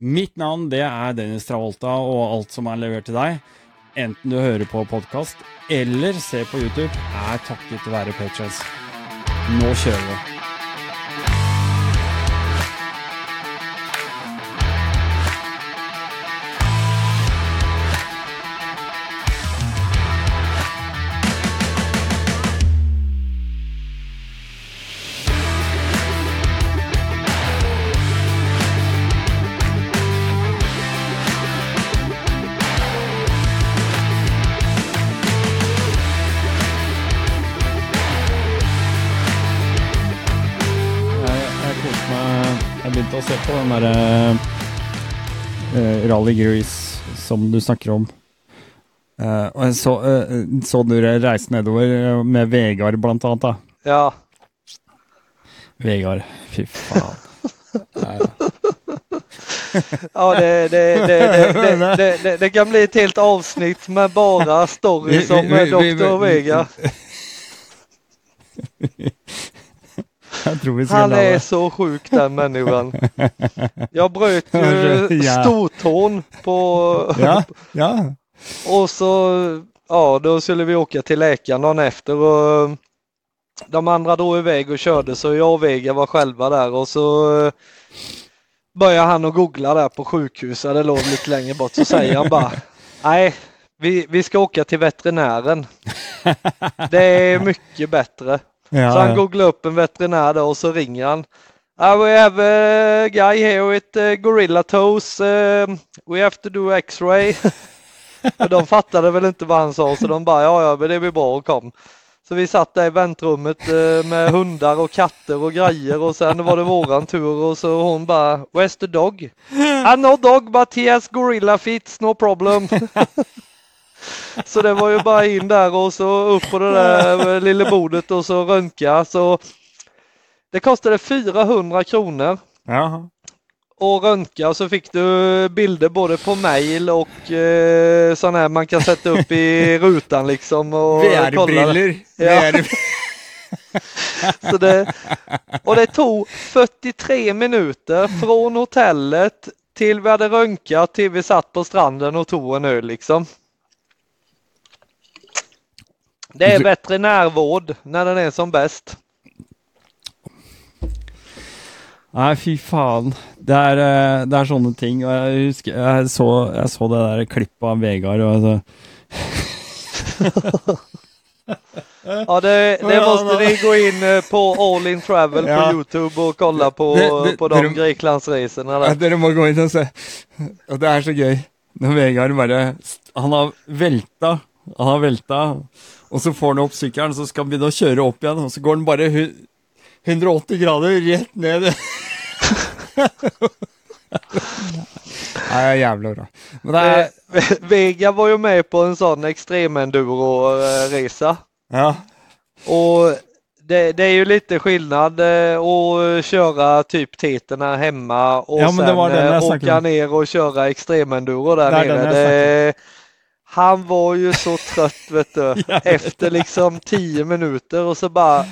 Mitt navn det er Dennis Travolta, og alt som er levert til deg, enten du hører på podkast eller ser på YouTube, er takket være Patrons. Nå kjører vi. den derre uh, eh, Rally Grease som du snakker om. Eh, uh, og jeg så, eh, uh, så du reise nedover med Vegard, blant annet, da. Ja. Vegard, fy faen. ja, det, det, det, det, kan bli ett helt avsnitt med bara stories om Dr. Vegard. Han är så sjuk den människan. Jag bröt ju Ja. stortån på... Ja, ja. Och så, ja då skulle vi åka till läkaren dagen efter och de andra drog iväg och körde så jag och Vega var själva där och så eh, började han att googla där på sjukhuset, det låg lite längre bort, så säger han bara Nej, vi, vi ska åka till veterinären. Det är mycket bättre. Ja, Så han ja. googlar upp en veterinär där och så ringer han. Uh, we have a guy here with uh, gorilla toes. Uh, we have to do x-ray. de fattade väl inte vad han sa så de bara ja ja men det blir bra och kom. Så vi satt där i väntrummet eh, med hundar och katter och grejer och sen var det våran tur och så hon bara Where's the dog? Ah no dog but he has gorilla feet, no problem. så det var ju bara in där och så upp på det där lilla bordet och så röntga så det kostade 400 kronor Jaha. och röntga så fick du bilder både på mail och eh, sådana här man kan sätta upp i rutan liksom. VR-briller. Ja. VR Så det, och det tog 43 minuter från hotellet till vi hade röntgat till vi satt på stranden och tog en öl liksom. Det är veterinärvård när den är som bäst. Nei, fy faen. Det er, eh, det er sånne ting. Jeg husker jeg så, jeg så det der klippet av Vegard. Og så, Ja, det, det Ja, måste ni gå in eh, på All In Travel Ja. på Youtube och kolla på, Det- det- på de det- Greklandsresorna ja, där. dere må gå inn og se. Og det er så gøy. Når Vegard bare Han har velta. Han har velta. Og så får han opp sykkelen, så skal han begynne å kjøre opp igjen. Og så går han bare hu- 180 grader rett ned. Er jævlig bra. Men det Eh, Vega var ju med på en sån extremenduro-resa Ja. och det, det är ju lite skillnad eh, att köra typ titerna hemma och Ja, sen den eh, åka ner och köra extremenduro där är den nere. Han var ju så trött vet du. Efter liksom 10 minuter och så bara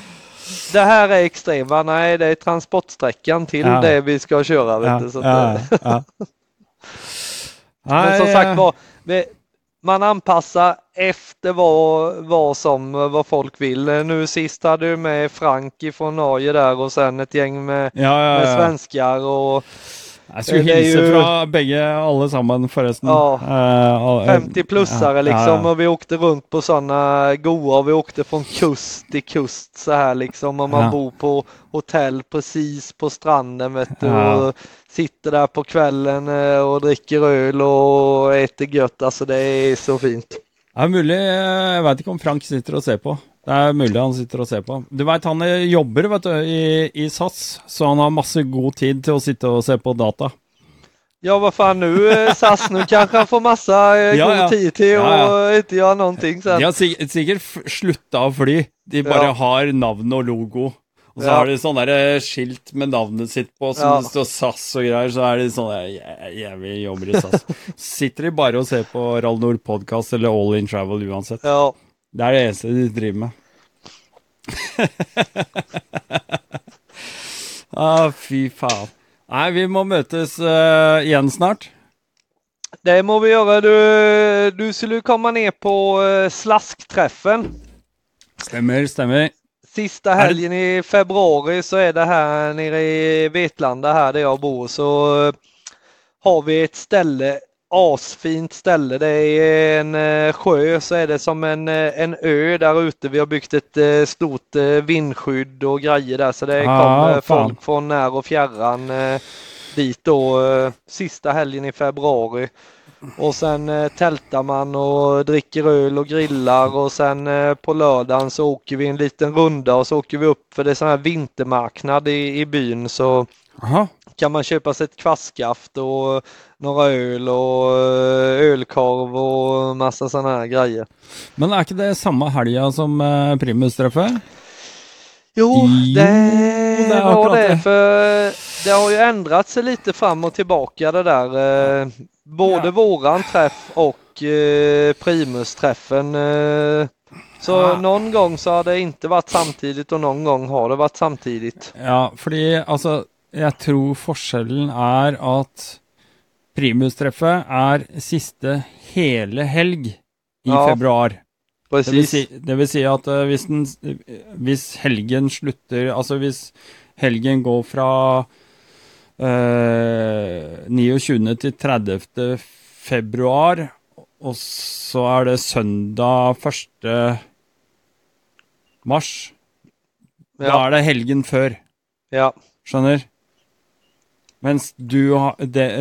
det här är extrema, nej det är transportsträckan till Ja. det vi ska köra. Vet Ja, du, så ja, eh, ja. Men som sagt var, vi- man anpassar efter vad, vad som vad folk vill. Nu sist hade du med Frank från Norge där och sen ett gäng med, med svenskar och Jeg skulle Det er hilse jo- fra begge, alle sammen, forresten. Ja. Eh, all- 50-plussare ja, liksom ja, ja. och vi åkte runt på sådana goa, vi åkte från kust till kust så här liksom och man Ja. bor på hotell precis på stranden vet du Ja. och sitter där på kvällen eh, och dricker öl och äter gött. Alltså det är så fint. Mulig eh, Jeg veit ikke om Frank sitter og ser på. Det er mulig han sitter og ser på. Du veit han jobber vet du, i, i SAS, så han har masse god tid til å sitte og se på data. Ja, vad fan nu eh, SAS, nu kanske han får massa eh, Ja, god ja. tid till Ja, ja. och inte göra någonting sen. De har f- slutta å fly. De bare Ja. har navn og logo. Og så Ja. har de sånne der eh, skilt med navnet sitt på, som Ja. det står SAS og greier. Så er de sånn der, jeg, jeg vil jobbe i SAS. Sitter de bare og ser på Rall Nord podkast eller All In Travel uansett. Ja, Eneste de driver med. ah, fy faen. Nei, vi må møtes eh, igjen snart. det må vi göra. Du, du skulle komma ner på eh, slaskträffen. Stemmer, stemmer. Sista helgen i februari så är det här nere i Vetlanda här där jag bor så eh, har vi ett ställe, asfint ställe. Det är en eh, sjö så är det som en, eh, en ö där ute. Vi har byggt ett eh, stort vindskydd och grejer där så det Ah, kommer folk från när och fjärran dit då sista helgen i februari. Och sen eh, tältar man och dricker öl och grillar och sen eh, på lördagen så åker vi en liten runda och så åker vi upp för det är sån här vintermarknad i, i byn så Aha. kan man köpa sig ett kvastskaft och några öl och eh, ölkorv och massa sådana här grejer. Men er ikke det samme helga som eh, Primus-treffet? Jo, Jo, det, det är var det. För det har ju ändrat sig lite fram och tillbaka det där. eh, Både Ja. våran träff och eh, Primus-träffen. Så Ja. någon gång så har det inte varit samtidigt och någon gång har det varit samtidigt. Ja, fordi altså Jeg tror forskjellen er at Primus-treffet er siste hele helg i Ja, februar. Det vil, Precis. si, det vil si at eh, hvis, den, hvis helgen slutter Altså hvis helgen går fra eh, 29. til 30. februar, og så er det søndag 1. mars, Ja, er det helgen før. ja, Skjønner? Mens du har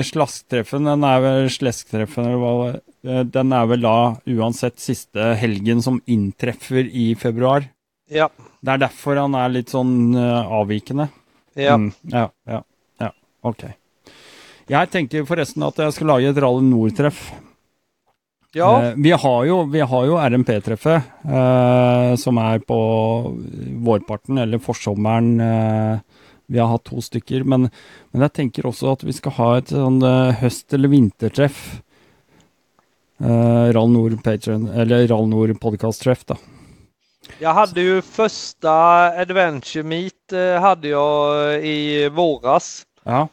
Slasktreffen, den er vel Slesktreffen, eller hva eh, Den er vel da uansett siste helgen som inntreffer i februar. ja, Det er derfor han er litt sånn eh, avvikende. ja. Mm, ja, ja, ja. Ok. Jeg tenker forresten at jeg skal lage et Rally Nord-treff. ja. Eh, vi har jo, jo RMP-treffet, eh, som er på vårparten, eller forsommeren. Vi har hatt to stykker, men, men jeg tenker også at vi skal ha et sånn eh, høst- eller vintertreff. Eh, Rall Nord Patreon, eller Rall Nord podcast-treff, da. Jag hade ju första Adventure Meet eh, hade jag i våras. Ja.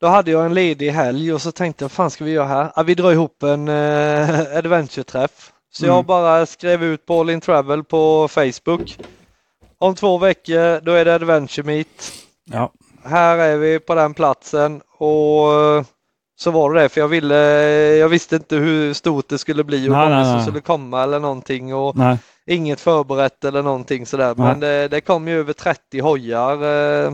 Då hade jag en ledig helg och så tänkte jag, vad fan ska vi göra här? Ja, vi drar ihop en eh, adventure-träff. Så Mm. jag bara skrev ut på All In Travel på Facebook. Om två veckor, då är det adventure meet. Ja. Här är vi på den platsen och eh, så var det det, för jag ville, jag visste inte hur stort det skulle bli och Nej, hur många nej, som skulle komma eller någonting och Nej. inget förberett eller någonting sådär. Nej. Men det, det kom ju över 30 hojar eh,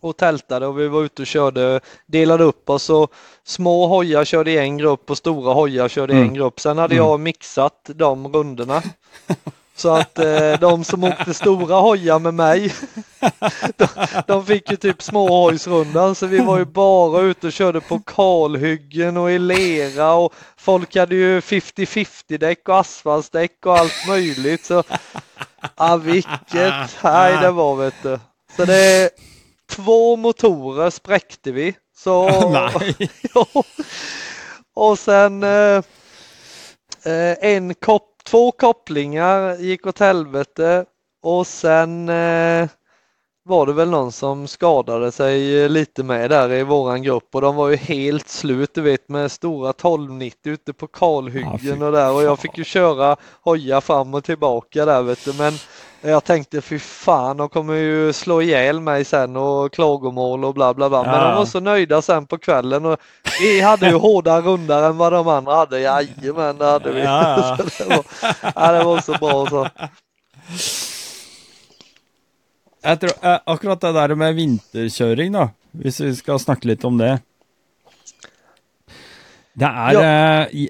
och tältade och vi var ute och körde, delade upp oss och små hojar körde i en grupp och stora hojar körde i Mm. en grupp. Sen hade Mm. jag mixat de rundorna. Så att eh, de som åkte stora hojar med mig, de, de fick ju typ småhojsrundan. Så vi var ju bara ute och körde på kalhyggen och i lera och folk hade ju 50-50 däck och asfaltsdäck och allt möjligt. Så ah, vilket hej det var vet du. Så det är två motorer spräckte vi. Så Nej. Ja. Och sen eh, eh, en kopp, två kopplingar gick åt helvete och sen eh, var det väl någon som skadade sig lite med där i våran grupp och de var ju helt slut du vet med stora 1290 ute på kalhyggen fy och där och jag fick ju köra hoja fram och tillbaka där vet du men jag tänkte fy fan de kommer ju slå ihjäl mig sen och klagomål och bla bla bla men Ja. de var så nöjda sen på kvällen och vi hade ju hårdare rundar än vad de andra hade. Jajamän det hade vi. Ja, det, var, ja, det var så bra så. Jeg tror, eh, akkurat det der med vinterkjøring, da, hvis vi skal snakke litt om det Det er Ja. eh,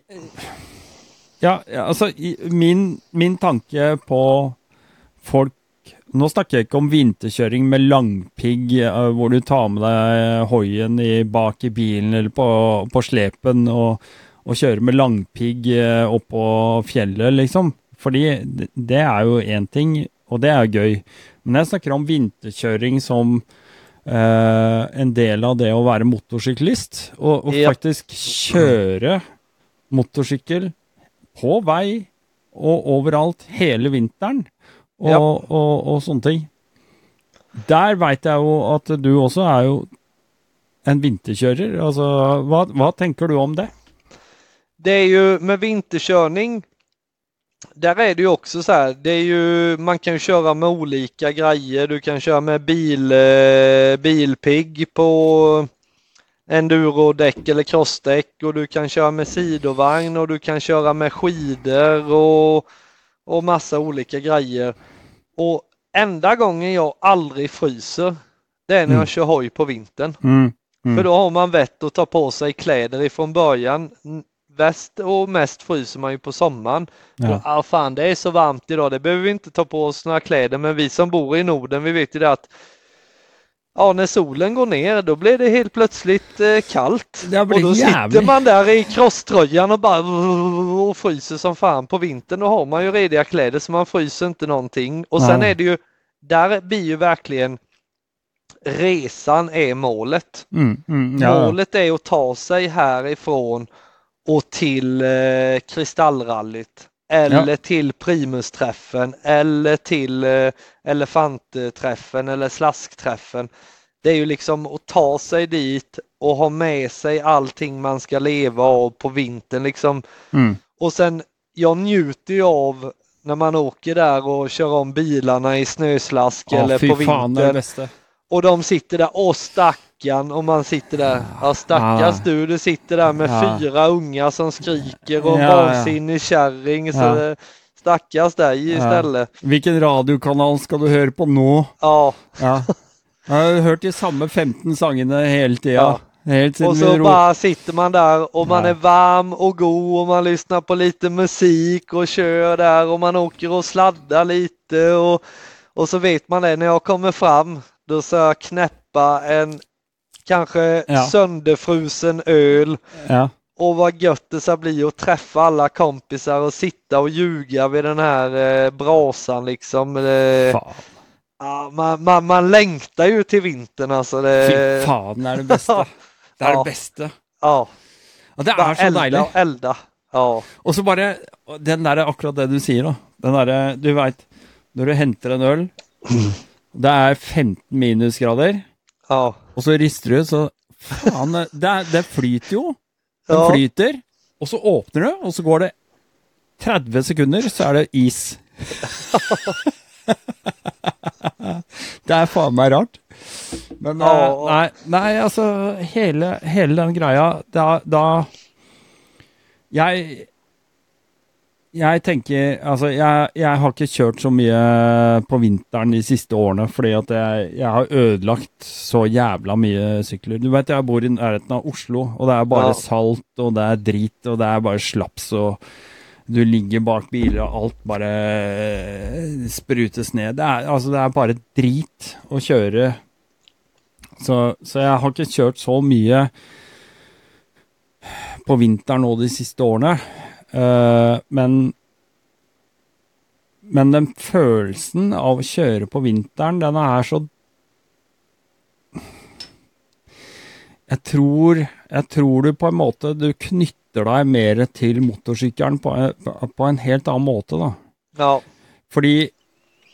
ja, i, min, min tanke på folk Nå snakker jeg ikke om vinterkjøring med langpigg, eh, hvor du tar med deg hoien i, bak i bilen eller på, på slepen og, og kjører med langpigg eh, oppå fjellet, liksom. Fordi det, er jo én ting, og det er gøy. Men jeg snakker om vinterkjøring som eh, en del av det å være motorsyklist. Og, og faktisk kjøre motorsykkel på vei og overalt hele vinteren. Og, Ja. og, og sånne ting. Der veit jeg jo at du også er jo en vinterkjører. Altså, hva, hva tenker du om det? Det är ju med vinterkörning. Där är det ju också så här. Det är ju, man kan köra med olika grejer. Du kan köra med bil, eh, bilpigg på endurodäck eller crossdäck och du kan köra med sidovagn och du kan köra med skidor och, och massa olika grejer. Och enda gången jag aldrig fryser det är när Mm. jag kör hoj på vintern. Mm. Mm. För då har man vett att ta på sig kläder ifrån början. Väst och mest fryser man ju på sommaren. Ja. Ah, fan, det är så varmt idag, det behöver vi inte ta på oss några kläder. Men vi som bor i Norden, vi vet ju det att ja, när solen går ner, då blir det helt plötsligt eh, kallt. Och då jävligt. sitter man där i crosströjan och bara och fryser som fan på vintern. Då har man ju rediga kläder så man fryser inte någonting. Och sen Nej. är det ju, där blir ju verkligen resan är målet. Mm. Mm. Ja. Målet är att ta sig härifrån och till eh, Kristallrallyt eller till Primusträffen eller till eh, Elefantträffen eller Slaskträffen. Det är ju liksom att ta sig dit och ha med sig allting man ska leva av på vintern liksom. Mm. Och sen, jag njuter ju av när man åker där och kör om bilarna i snöslask Ja, eller på er vintern. beste. Och de sitter där, åh stackarn, och man sitter där, ja stackars Ah. du, du sitter där med Ja. fyra unga som skriker och Ja, ja. vansinnig kärring, så Ja. det- stackars dig istället. Hvilken radiokanal skal du høre på nå? Ja, Ja. Jeg har hørt de samme 15 sangene hele tida. Ja. Helt siden och så bara sitter man där och man Ja. är varm och god och man lyssnar på lite musik och kör där och man åker och sladdar lite och, och så vet man det, när jag kommer fram då ska jag knäppa en kanske Ja. sönderfrusen öl Ja. Och vad gött det ska bli att träffa alla kompisar och sitta och ljuga vid den här eh, brasan liksom. Eh, ja, man, man, man längtar ju till vintern alltså. Det, Fy faen, det er det beste. Det Ja. det beste. Ja, Og det bara er så elda deilig. och elda. Ja, Og så bare Den der, akkurat det du sier, da. Den derre Du veit, når du henter en øl, det er 15 minusgrader, ja, og så rister du, så Faen, det, det flyter jo. Den Ja. flyter, og så åpner du, og så går det 30 sekunder, så er det is. det er faen meg rart. Men Ja. eh, nei, nei, altså Hele, hele den greia Da, da Jeg jeg tenker Altså, jeg, jeg har ikke kjørt så mye på vinteren de siste årene fordi at jeg, jeg har ødelagt så jævla mye sykler. Du vet, jeg bor i nærheten av Oslo, og det er bare Ja. salt, og det er drit, og det er bare slaps, og du ligger bak biler, og alt bare eh, sprutes ned. Det er, altså, det er bare drit å kjøre. Så, så jeg har ikke kjørt så mye på vinteren nå de siste årene. Eh, men Men den følelsen av å kjøre på vinteren, den er så Jeg tror, jeg tror du på en måte Du knytter deg mer til motorsykkelen på, på en helt annen måte, da. ja, Fordi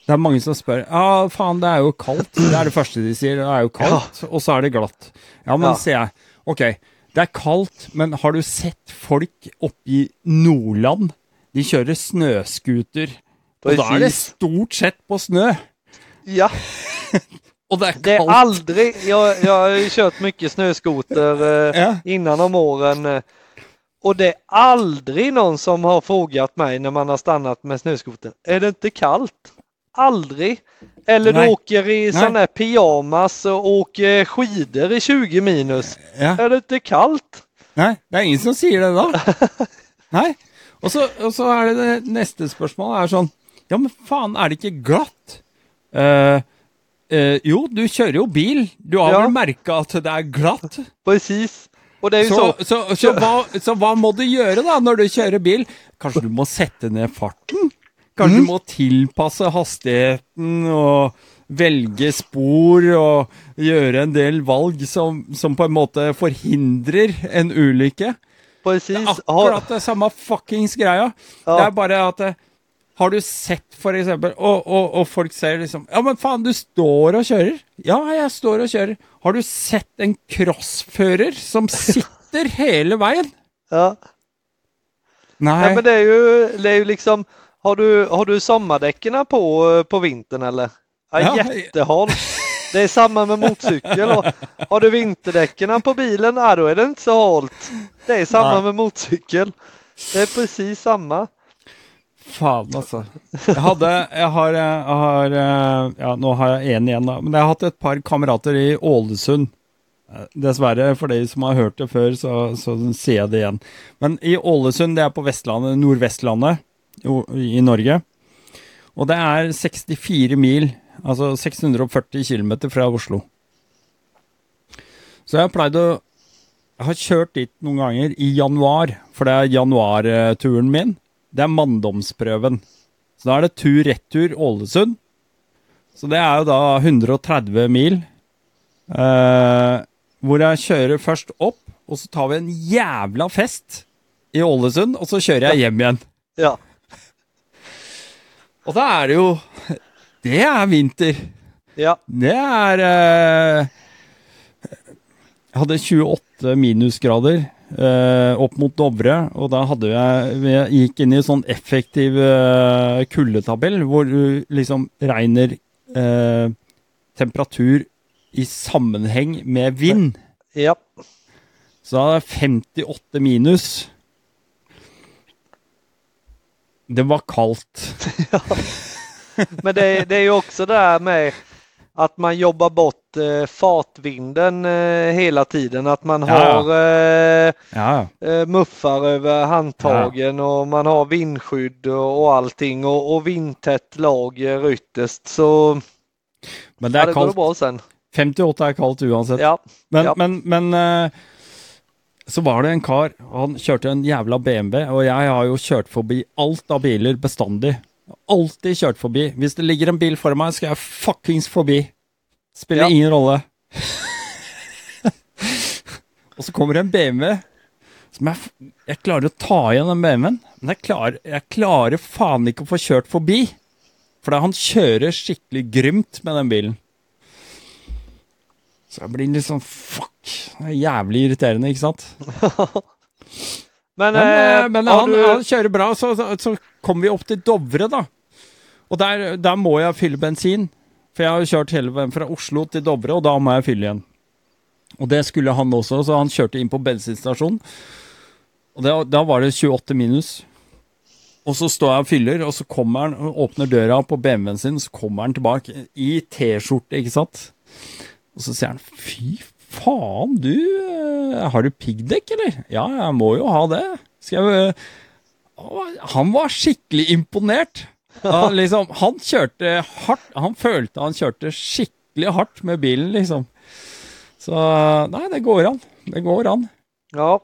det er mange som spør Ja, faen, det er jo kaldt. Det er det første de sier. Det er jo kaldt, og så er det glatt. Ja, men Ja. sier jeg. Ok, det er kaldt, men har du sett folk oppe i Nordland? De kjører snøscooter. Og da er det stort sett på snø. Ja, Og det er det är aldrig, jag, jag har kört mycket snöskoter eh, Ja. innan om åren. eh, Och det är aldrig någon som har frågat mig när man har stannat med snöskoter. Är det inte kallt? Aldrig. Eller Nej. du åker i sån Nej. här pyjamas och åker skidor i 20 minus. Ja. Är det inte kallt? Nei, det er ingen som sier det da. Nei. Og så, og så er det neste spørsmålet er sånn Ja, men faen, er det ikke glatt? eh, eh, Jo, du kjører jo bil. Du har Ja. vel merka at det er glatt? Precis. Och det är ju Så, så. så, så, hva, så hva må du gjøre da når du kjører bil? Kanskje du må sette ned farten? Kanskje du må tilpasse hastigheten og velge spor og gjøre en del valg som, som på en måte forhindrer en ulykke? Precis. Har, Akkurat det samme fuckings greia. Ja. Det er bare at eh, Har du sett, for eksempel, og, og, og folk ser liksom Ja, men faen, du står og kjører. Ja, jeg står og kjører. Har du sett en crossfører som sitter hele veien? ja. Nei. Nej, men det är ju, det är ju liksom, har du, har du sommardäcken på, på vintern eller? Ja, Ja. jättehalt. Det är samma med motorcykel. Har du vinterdäcken på bilen, ja, då är det inte så halt. Det är samma Nej. med motorcykel. Det är precis samma. Faen, altså. Jeg hadde Jeg har, jeg har Ja, nå har jeg én igjen, da. Men jeg har hatt et par kamerater i Ålesund. Dessverre, for de som har hørt det før, så, så sier jeg det igjen. Men i Ålesund, det er på Vestlandet, Nordvestlandet jo, i Norge. Og det er 64 mil, altså 640 km fra Oslo. Så jeg har pleid å Jeg har kjørt dit noen ganger i januar, for det er januarturen min. Det er manndomsprøven. Så da er det tur-retur Ålesund. Så det er jo da 130 mil. Eh, hvor jeg kjører først opp, og så tar vi en jævla fest i Ålesund, og så kjører jeg hjem igjen. Ja, Og da er det jo Det er vinter. ja, Det er eh, Jeg hadde 28 minusgrader eh, opp mot Dovre, og da hadde jeg Jeg gikk inn i en sånn effektiv eh, kuldetabell, hvor du liksom regner eh, temperatur i sammenheng med vind. ja. Så da er det 58 minus. Det var kaldt. Men det, det är ju också det här med att man jobbar bort eh, fartvinden eh, hela tiden. Att man Ja. har eh, Ja, eh, muffar över handtagen och man har vindskydd och, och allting och, och vindtätt lager ytterst. Så men det ja, er det går kaldt. bra sen. 58 er kaldt uansett. Ja, Men, Ja. men, men eh, så var det en kar, han kjørte en jævla BMW, og jeg har jo kjørt forbi alt av biler bestandig. Alltid kjørt forbi. Hvis det ligger en bil foran meg, skal jeg fuckings forbi. Spiller Ja. ingen rolle. og så kommer det en BMW som jeg, jeg klarer å ta igjen den BMW-en, men jeg klarer, jeg klarer faen ikke å få kjørt forbi. For han kjører skikkelig grymt med den bilen. Så jeg blir litt sånn fuck. Det er jævlig irriterende, ikke sant? men, Men, eh, eh, men han, du, han kjører bra, så, så, så kommer vi opp til Dovre, da. Og der, der må jeg fylle bensin. For jeg har kjørt hele veien fra Oslo til Dovre, og da må jeg fylle igjen. Og det skulle han også, så han kjørte inn på bensinstasjonen. Og det, da var det 28 minus. Og så står jeg og fyller, og så kommer han åpner døra på BMW-en sin, så kommer han tilbake i T-skjorte, ikke sant? Og så sier han fy faen, du, eh, har du piggdekk, eller? Ja, jeg må jo ha det. Skal jeg eh, Han var skikkelig imponert. Ja, liksom, han kjørte hardt. Han følte han kjørte skikkelig hardt med bilen, liksom. Så nei, det går an. Det går an. ja.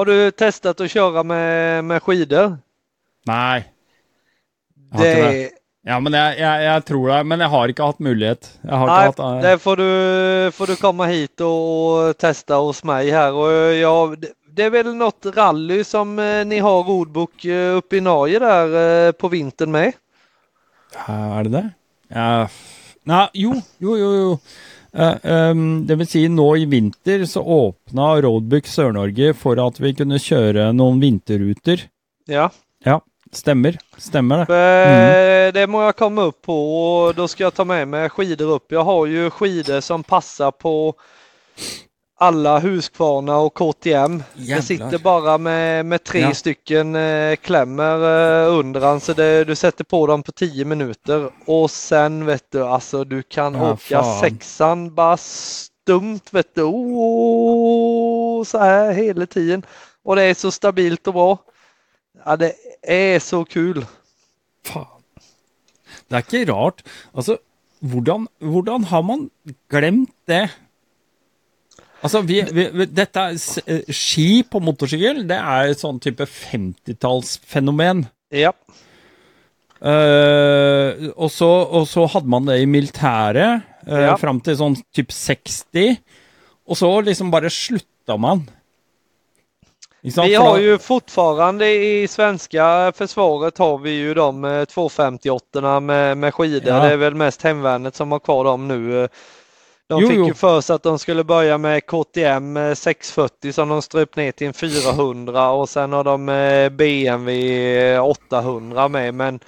Har du testat att köra med, med skidor? Ikke det. Det, Ja, men jeg, jeg, jeg tror det, men jeg har ikke hatt mulighet. Jeg har nej, hatt det får du, får du komma hit och, testa hos mig här. Och jag, det, är väl något rally som eh, ni har rodbok eh, uppe i Norge där eh, på vintern med? Er det det? Ja. Nei, jo, jo, jo. jo. Eh, ehm, det vil si, nå i vinter så åpna Roadbook Sør-Norge for at vi kunne kjøre noen vinterruter. Ja, Ja, stemmer. Stemmer det. för det må jag komma upp på och då ska jag ta med mig skidor upp. Jag har ju skidor som passar på alla Husqvarna och KTM. Jävlar. Det sitter bara med, med tre Ja. stycken eh, klämmer eh, under den, så det, du sätter på dem på 10 minuter och sen vet du alltså du kan Ja, åka fan. sexan bara stumt vet du. Oh, så här hela tiden. Och det är så stabilt och bra. Ja, det är så kul. Faen. Det er ikke rart. Altså, hvordan, hvordan har man glemt det? Altså, vi, vi, dette er eh, Ski på motorsykkel, det er et sånn type 50-tallsfenomen. Ja, Eh, og, så, og så hadde man det i militæret uh, Ja. fram til sånn typ 60, og så liksom bare slutta man. Vi har ju fortfarande i svenska försvaret har vi ju de eh, 258 med, med skidor. Ja. Det är väl mest hemvärnet som har kvar dem nu. eh. De Jo, fick jo. ju för sig att de skulle börja med KTM eh, 640 som de ströp ner till en 400 och sen har de eh, BMW 800 med men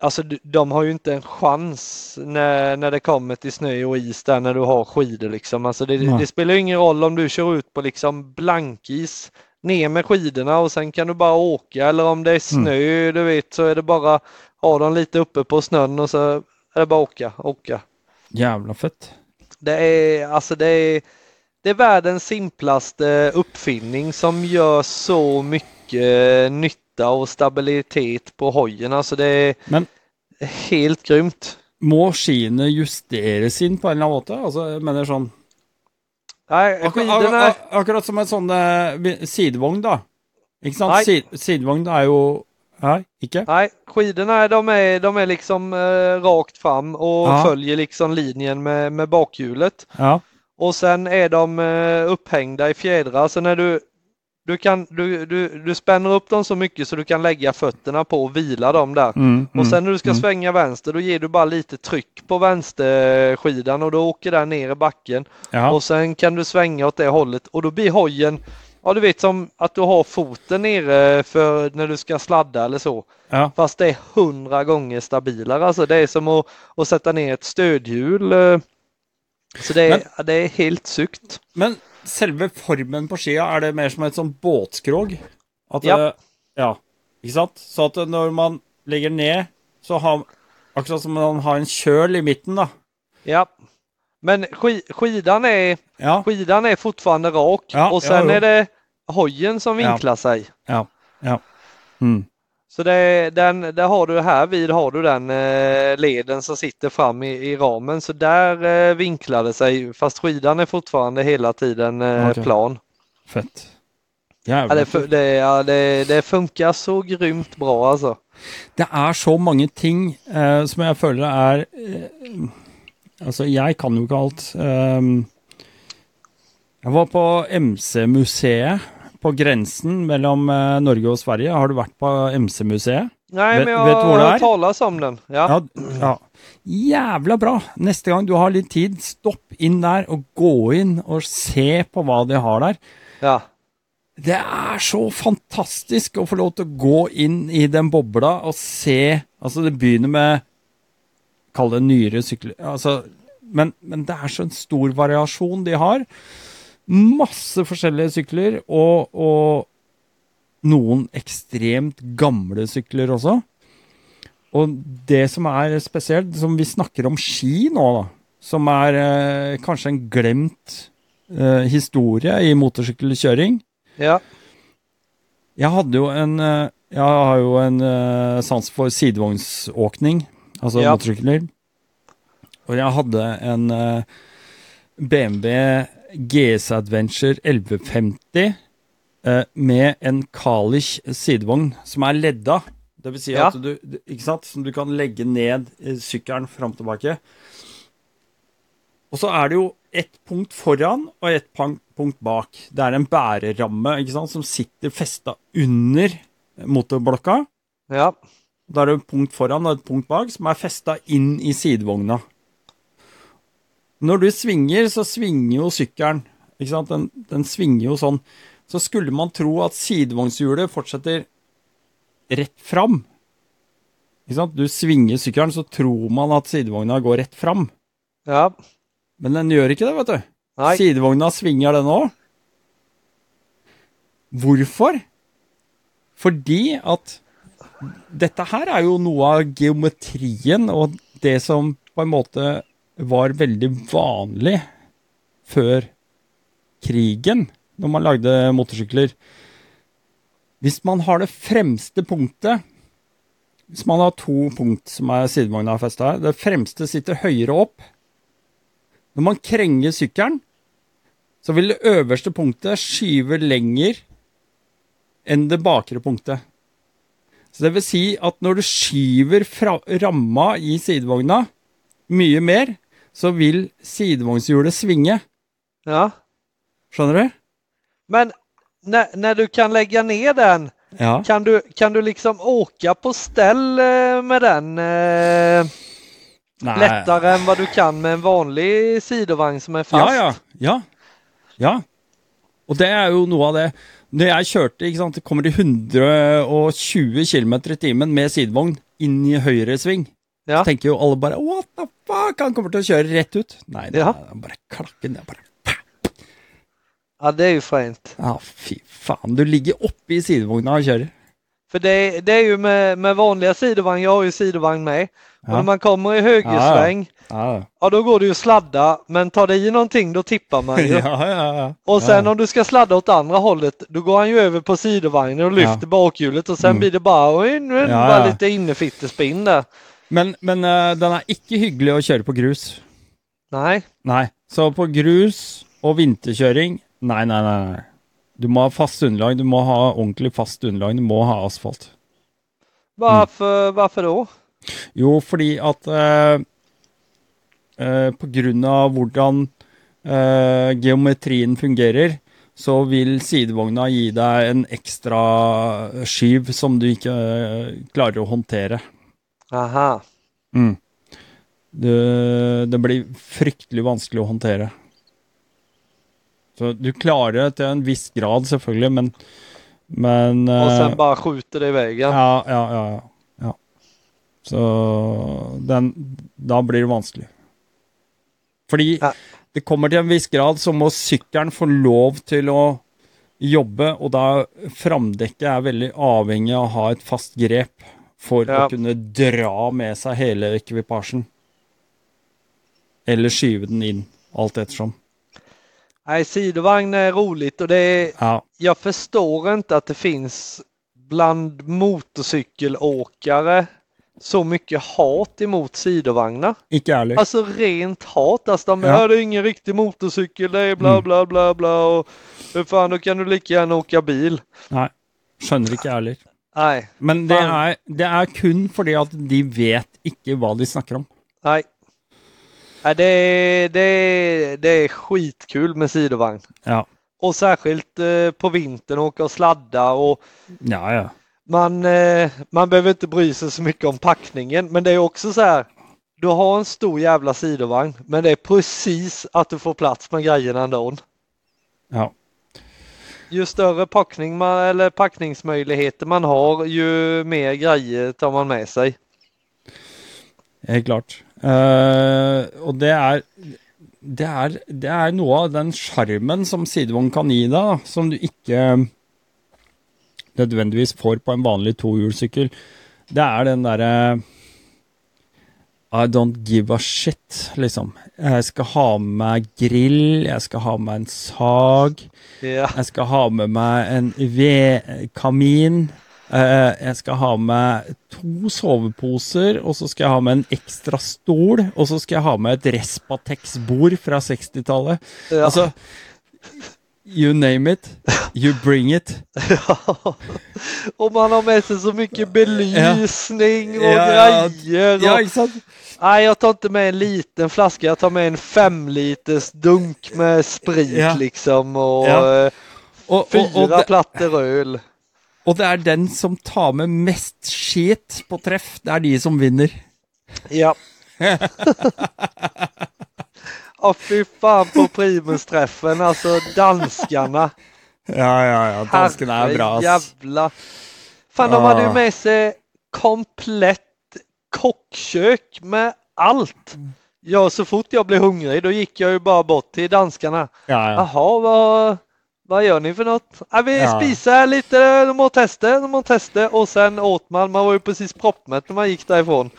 Alltså de har ju inte en chans när, när det kommer till snö och is där när du har skidor liksom. Alltså det, Nej. det spelar ju ingen roll om du kör ut på liksom blankis ner med skidorna och sen kan du bara åka eller om det är snö du vet så är det bara ha dem lite uppe på snön och så är det bara åka, åka. Jävla fett. Det är alltså det är, det är världens simplaste uppfinning som gör så mycket nytta och stabilitet på hojen. Alltså det är Men helt grymt. må skiene justeres inn på en eller annen måte? Altså, jeg mener sånn Nej, ak akkurat som en sånn sidevogn, da. Ikke sant? Nei. Sid sidevogn er jo Nei, ikke? nej, skidorna de är, de är liksom eh, rakt fram och Ja. följer liksom linjen med, med bakhjulet. Ja. Och sen är de eh, upphängda i fjädrar så när du du, kan, du, du, du spänner upp dem så mycket så du kan lägga fötterna på och vila dem där. Mm, Och sen när du ska mm. svänga vänster då ger du bara lite tryck på vänsterskidan och då åker den ner i backen. ja. Och sen kan du svänga åt det hållet och då blir hojen, ja du vet som att du har foten nere för när du ska sladda eller så. ja. Fast det är hundra gånger stabilare. Alltså det är som att, att sätta ner ett stödhjul. Så det är, det är helt sykt. Men selve formen på skia, er det mer som et sånn båtskrog? At Ja. det, ja. Ikke sant? Så at når man legger ned, så har Akkurat som man har en kjøl i midten, da. Ja. Men ski, skidan, är, Ja. skidan är fortfarande rak Ja, och sen ja, är det hojen som vinklar sig. Ja. ja. Mm. Så det, den, där har du här vid har du den eh, leden som sitter fram i, i ramen så där eh, vinklar det sig fast skidan är fortfarande hela tiden eh, Okej. plan. Fett. Ja, det, det, ja, det, det funkar så grymt bra alltså. Det er så mange ting eh, som jeg føler er eh, Altså, jeg kan jo ikke alt. Um, jeg var på MC-museet på grensen mellom eh, Norge og Sverige. Har du vært på MC-museet? Nej, Vet- men jag har är? hört talas om den. Ja. Ja, ja. Jævla bra! Neste gang du har litt tid, stopp inn der og gå inn og se på hva de har der. Ja. Det er så fantastisk å få lov å gå inn i den bobla og se Altså, det begynner med Kall det nyere sykler altså, men, men det er så en stor variasjon de har. Masse forskjellige sykler, og, og noen ekstremt gamle sykler også. Og det som er spesielt, som vi snakker om ski nå, da, som er eh, kanskje en glemt eh, historie i motorsykkelkjøring, Ja. jeg hadde jo en eh, Jeg har jo en eh, sans for sidevognsåkning, altså Ja. motorsykler. Og jeg hadde en eh, BMW GS Adventure 1150 eh, med en Kalish sidevogn som er ledda. Det vil si Ja. at du, ikke sant? Som du kan legge ned eh, sykkelen fram og tilbake. Og så er det jo ett punkt foran og ett punk- punkt bak. Det er en bæreramme ikke sant, som sitter festa under motorblokka. Ja. Da er det et punkt foran og et punkt bak som er festa inn i sidevogna. Når du svinger, så svinger jo sykkelen. Ikke sant? Den, den svinger jo sånn. Så skulle man tro at sidevognshjulet fortsetter rett fram. Ikke sant? Du svinger sykkelen, så tror man at sidevogna går rett fram. Ja. Men den gjør ikke det, vet du. Nei. Sidevogna svinger den òg. Hvorfor? Fordi at dette her er jo noe av geometrien og det som på en måte var veldig vanlig før krigen, når man lagde motorsykler. Hvis man har det fremste punktet Hvis man har to punkt som er sidevogna festa her, det fremste sitter høyere opp. Når man krenger sykkelen, så vil det øverste punktet skyve lenger enn det bakre punktet. Så det vil si at når du skyver fra ramma i sidevogna mye mer, så vil sidevognshjulet svinge. Ja. Skjønner du? Men när, när du kan lägga ner den, Ja. kan du, kan du liksom åka på ställ eh, med den eh, Nei. lättare än vad du kan med en vanlig sidovagn som är fast? Ja, ja. Ja. ja. Og det er jo noe av det kjørte, ikke sant, det kommer i 120 km i timen med sidevogn inn i høyre sving, Ja. så tenker jo alle bare What the fuck? Han kommer til å kjøre rett ut. Nei, det Ja. er bare klakken. Det er bare ja, det är ju fränt. Ja, fy faen. Du ligger oppe i sidevogna og kjører. För det, det är ju med, med vanliga sidovagn, jag har ju sidovagn med. Och Ja. när man kommer i högersväng, Ja, ja då går det ju sladda, men tar det i någonting då tippar man ju. ja, ja. ja. Och sen ja. om du ska sladda åt andra hållet, då går han ju över på sidovagnen och lyfter Ja. bakhjulet och sen Mm. blir det bara, det Ja, bara ja. lite innefittespinn där. Men, men eh, den er ikke hyggelig å kjøre på grus. Nej, Nei. Så på grus og vinterkjøring, nei, nei, nei. nei. Du må ha fast underlag, du må ha ordentlig fast underlag, du må ha asfalt. varför, varför då? Jo, fordi at eh, eh, på grunn av hvordan geometrien fungerer, så vil sidevogna gi deg en ekstra skyv som du ikke klarer å håndtere. Aha, Mm. Det, det blir fryktelig vanskelig å håndtere. Så du klarer det til en viss grad, selvfølgelig, men Men och eh, sen bara skjuter det i väggen. ja, ja, ja, ja, ja. Så den Da blir det vanskelig. Fordi Ja. det kommer til en viss grad så må sykkelen få lov til å jobbe, og da framdekket er veldig avhengig av å ha et fast grep for Ja. å kunne dra med seg hele ekvipasjen. Eller skyve den inn, alt ettersom. Nej, sidovagn är roligt och det är, Ja. jag förstår inte att det finns bland motorcykelåkare så mycket hat emot sidovagnar. Jeg heller. Alltså rent hat. Alltså de Ja. det är ingen riktig motorcykel, det är bla Mm. bla bla bla och för fan då kan du lika gärna åka bil. Nei. Skjønner ikke jeg Nej, Men det er, det er kun fordi at de vet ikke hva de snakker om. nej. Nej det, är, det, det är skitkul med sidovagn. Ja. Och särskilt eh, på vintern åka och sladda och Ja, ja. man, eh, man behöver inte bry sig så mycket om packningen. Men det är också så här. Du har en stor jävla sidovagn men det är precis att du får plats med grejerna ändå. ja. Ju större packning man, eller packningsmöjligheter man har, ju mer grejer tar man med sig. Helt klart. Uh, och det är det er Det er noe av den sjarmen som sidevogn kan gi deg, som du ikke eh, nødvendigvis får på en vanlig tohjulssykkel. Det er den derre i don't give a shit, liksom. Jeg skal ha med meg grill, jeg skal ha med en sag. Ja, Jeg skal ha med meg en vedkamin. Eh, jeg skal ha med to soveposer, og så skal jeg ha med en ekstra stol. Og så skal jeg ha med et Respatex-bord fra 60-tallet. ja. Altså You name it, you bring it. och man har med sig så mycket belysning och Ja, ja. grejer. Ja, Och, sant? nej, jag tar inte med en liten flaska, jag tar med en fem liters dunk med sprit Ja. liksom och Ja. eh, Og, og, fyra og, det, plattor öl. og det er den som tar med mest skit på treff, det er de som vinner. Ja. Ja, fy fan på primusträffen, alltså danskarna. Ja, ja, ja. Danskene er bra, jävla. Fan, de hade ju med sig komplett kockkök med allt. Ja, så fort jag blev hungrig då gick jag ju bara bort till danskarna. Ja, ja. Jaha, vad, vad gör ni för något? Ja, vi Ja. spisar lite, de må testa, de må testa och sen åt man. Man var ju precis proppmätt när man gick därifrån.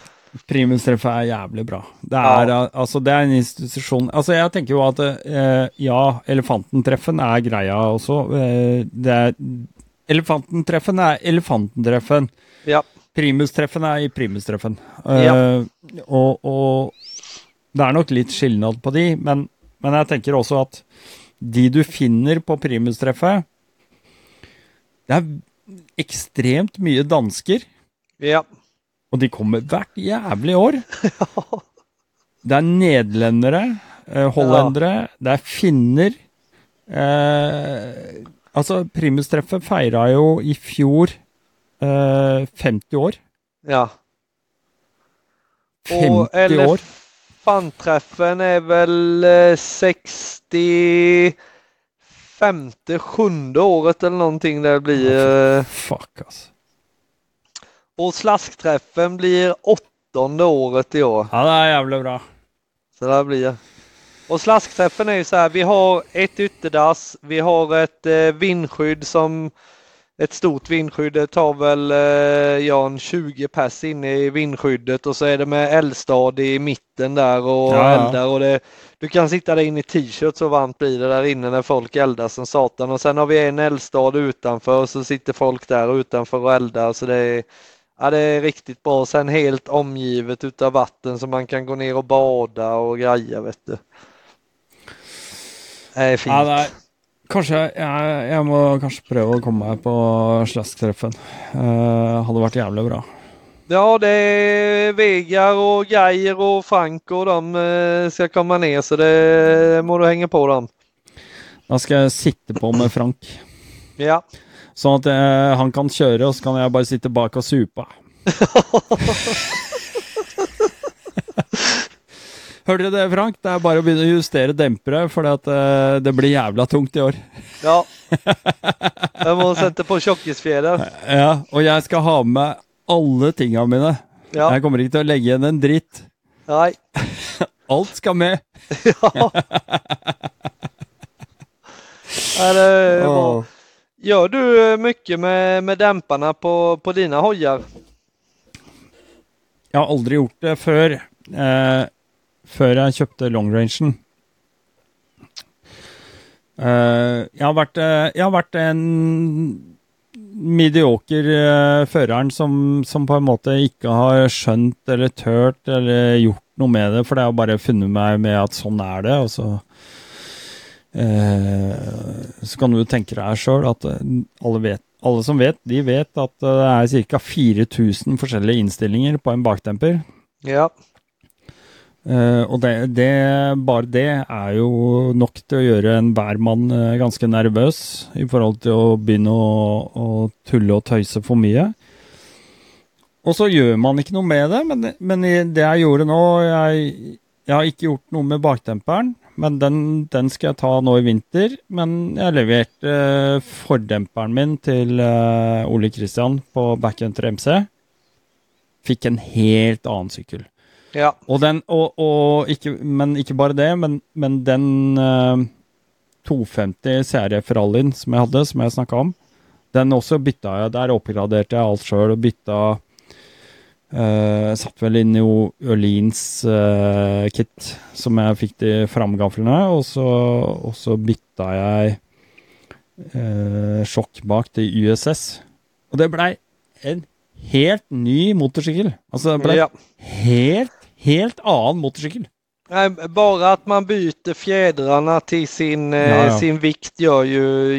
Primustreffet er jævlig bra. Det er, Ja. al- altså, det er en institusjon Altså, jeg tenker jo at eh, ja, Elefantentreffen er greia også. Eh, det er Elefantentreffen er Elefantentreffen. Ja, primustreffen er i primustreffen. Ja. Eh, og, og det er nok litt skilnad på de, men, men jeg tenker også at de du finner på primustreffet Det er ekstremt mye dansker, Ja. Og de kommer hvert jævlig år. Det er nederlendere, eh, hollendere, det er finner. Eh, altså, primustreffet feira jo i fjor eh, 50 år. ja. 50 Och år. elefantträffen är väl eh, 60 femte, sjunde året eller någonting det blir. eh, Fuck, alltså. Och slaskträffen blir åttonde året i år. Ja, det er jævlig bra. Så det blir. Och slaskträffen är ju så här, vi har ett ytterdass, vi har ett eh, vindskydd som ett stort vindskydd, det tar väl eh, ja, en 20 pass inne i vindskyddet och så är det med eldstad i mitten där och ja. eldar och det, du kan sitta där inne i t-shirt så varmt blir det där inne när folk eldar som satan och sen har vi en eldstad utanför så sitter folk där utanför och eldar så det är Ja, det är riktigt bra. Sen helt omgivet utav vatten så man kan gå ner och bada och greja vet du. Det är fint. Ja, det er Kanskje jeg, jeg må kanskje prøve å komme meg på slasktreffen. Uh, hadde vært jævlig bra. Ja, det är Vegar och Geir och Frank och de eh, ska komma ner så det må du hänga på dem. Da skal jeg sitte på med Frank, Ja, sånn at eh, han kan kjøre, og så kan jeg bare sitte bak og supe. Hørte dere det, Frank? Det er bare å begynne å justere dempere, for det blir jævla tungt i år. ja. Jag måste sätta på tjockisfjäder. Ja, og jeg skal ha med alle tinga mine. Ja, Jeg kommer ikke til å legge igjen en dritt. nej. Alt skal med. Ja. Ja, det är. Åh. Gör du eh, mycket med, med dämparna på, på dina hojar? Jag har aldrig gjort det för eh, før jeg kjøpte longrangen. Eh, jeg, har vært, eh, jeg har vært en medioker eh, føreren som, som på en måte ikke har skjønt eller tørt eller gjort noe med det, for det har bare funnet meg med at sånn er det, og så eh, så kan du tenke deg sjøl at eh, alle, vet, alle som vet, de vet at det er ca. 4000 forskjellige innstillinger på en bakdemper. Ja, Eh, og det, det, bare det er jo nok til å gjøre enhver mann eh, ganske nervøs i forhold til å begynne å, å tulle og tøyse for mye. Og så gjør man ikke noe med det, men, men det jeg gjorde nå jeg, jeg har ikke gjort noe med bakdemperen, men den, den skal jeg ta nå i vinter. Men jeg leverte eh, fordemperen min til eh, Ole Kristian på Backhunter MC. Fikk en helt annen sykkel. ja, Og den, og, og ikke, men ikke bare det, men, men den eh, 250 CRF Rallyen som jeg hadde, som jeg snakka om, den også bytta jeg. Der oppgraderte jeg alt sjøl og bytta eh, Satt vel inn i Ørlins eh, kit som jeg fikk de framgaflene, og så, og så bytta jeg eh, sjokk bak til USS. Og det blei en helt ny motorsykkel. Altså, det blei ja. helt, helt annen motorsykkel. Nej, bara att man byter fjädrarna till sin, eh, Ja, ja. sin vikt gör ju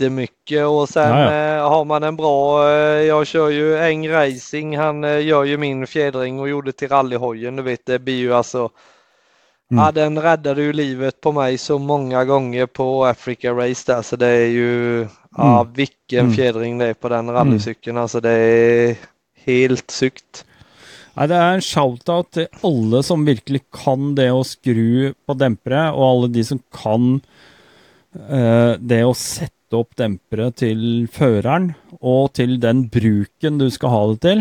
jättemycket och sen Ja, ja. Eh, har man en bra, eh, jag kör ju Eng Racing, han eh, gör ju min fjädring och gjorde till rallyhojen, du vet det blir ju alltså Mm. Ja, den räddade ju livet på mig så många gånger på Africa Race där så det är ju, ja vilken Mm. fjädring det är på den rallycykeln alltså det är helt sykt. Nei, Det er en shout-out til alle som virkelig kan det å skru på dempere, og alle de som kan eh, det å sette opp dempere til føreren, og til den bruken du skal ha det til.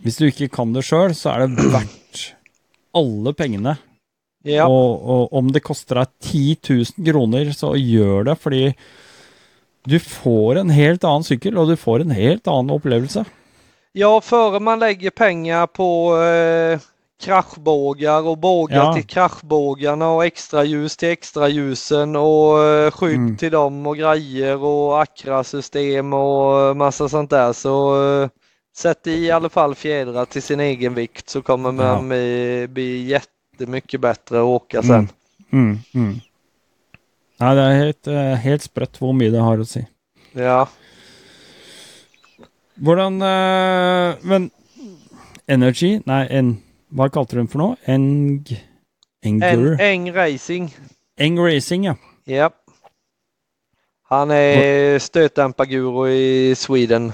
Hvis du ikke kan det sjøl, så er det verdt alle pengene. Ja. Og, og om det koster deg 10 000 kroner, så gjør det, fordi du får en helt annen sykkel, og du får en helt annen opplevelse. Ja, före man lägger pengar på eh, kraschbågar och bågar Ja. till kraschbågarna och extra ljus till extra ljusen och eh, skydd Mm. till dem och grejer och Acra-system och eh, massa sånt där så eh, sätter i alla fall fjädrar till sin egen vikt så kommer man Ja. bli, bli jättemycket bättre att åka sen. Mm. Mm. Mm. Ja, det er helt, helt sprøtt hvor mye det har å si. Ja. Hvordan Men Energy Nei, en, hva kalte du den for noe? Eng... En, Enger? Eng Racing. Eng Racing, ja. Ja. Han är stötdämparguru i Sweden.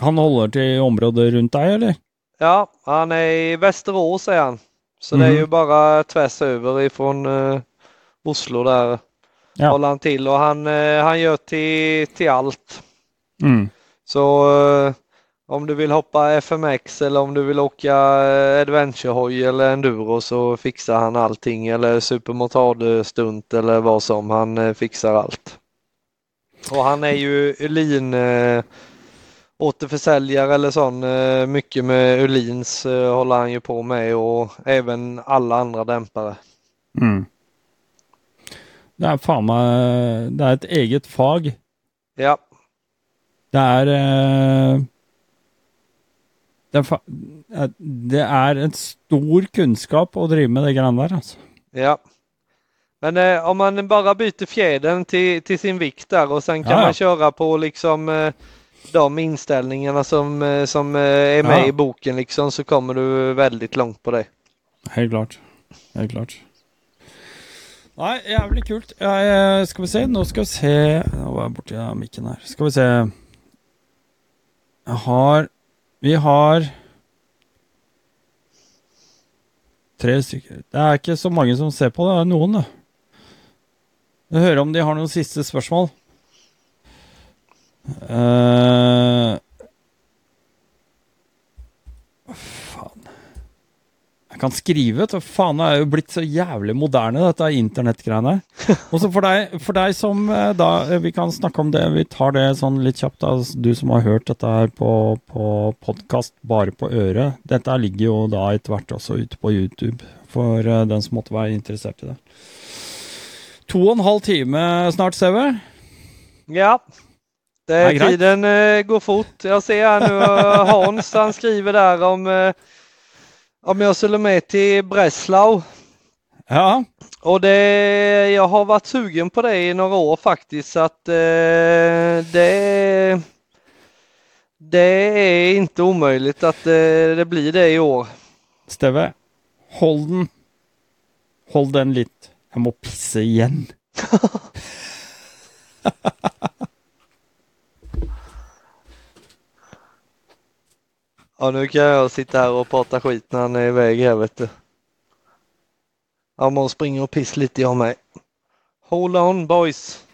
Han holder til området rundt deg, eller? Ja, han är i Västerås är han. Så det är Mhm. ju bara tvärs över ifrån eh, Oslo där. Ja. Håller han till och han, eh, han gör till, till allt. Mm. Så eh, om du vill hoppa FMX eller om du vill åka eh, adventurehoj eller enduro så fixar han allting eller supermotard-stunt eller vad som. Han eh, fixar allt. Och han är ju Ulin eh, återförsäljare eller sån. Eh, mycket med Ulins eh, håller han ju på med och även alla andra dämpare. Mm. Det faen meg Det er et eget fag. Ja, Det er eh, det, eh, det er en stor kunnskap å drive med det greiene der, altså. ja. Men eh, om man bara byter fjädern till, till sin vikt där och sen kan Ja, ja. man köra på liksom eh, de inställningarna som, eh, som eh, är med Ja. i boken liksom så kommer du väldigt långt på det. Helt klart. Helt klart. Nei, jævlig kult. Jeg, skal vi se, nå skal vi se Nå var jeg borti ja, mikken her. Skal vi se Jeg har har tre stykker. Det er ikke så mange som ser på, det er noen, da. Jeg hører om de har noen siste spørsmål. Uh, kan skrive, du. Faen, det er jo blitt så jævlig moderne, dette internettgreiene. Og så for for deg som eh, da eh, Vi kan snakke om det, vi tar det sånn litt kjapt. Da. Du som har hørt dette her på, på podkast bare på øret. Dette ligger jo da etter hvert også ute på YouTube, for eh, den som måtte være interessert i det. To og en halv time snart, ser vi. Ja, det, greit. tiden går fort. Jag ser här nu Hans, han skriver där om om jag skulle med till Breslau. Ja. Och det, jag har varit sugen på det i några år faktiskt. Så att eh, det, det är inte omöjligt att eh, det blir det i år. Steve, hold den. Hold den litt. Jeg må pisse igjen. Ja, nu kan jag sitta här och prata skit när han är iväg här vet du. Jag måste springa och pissar lite jag med. Hold on boys.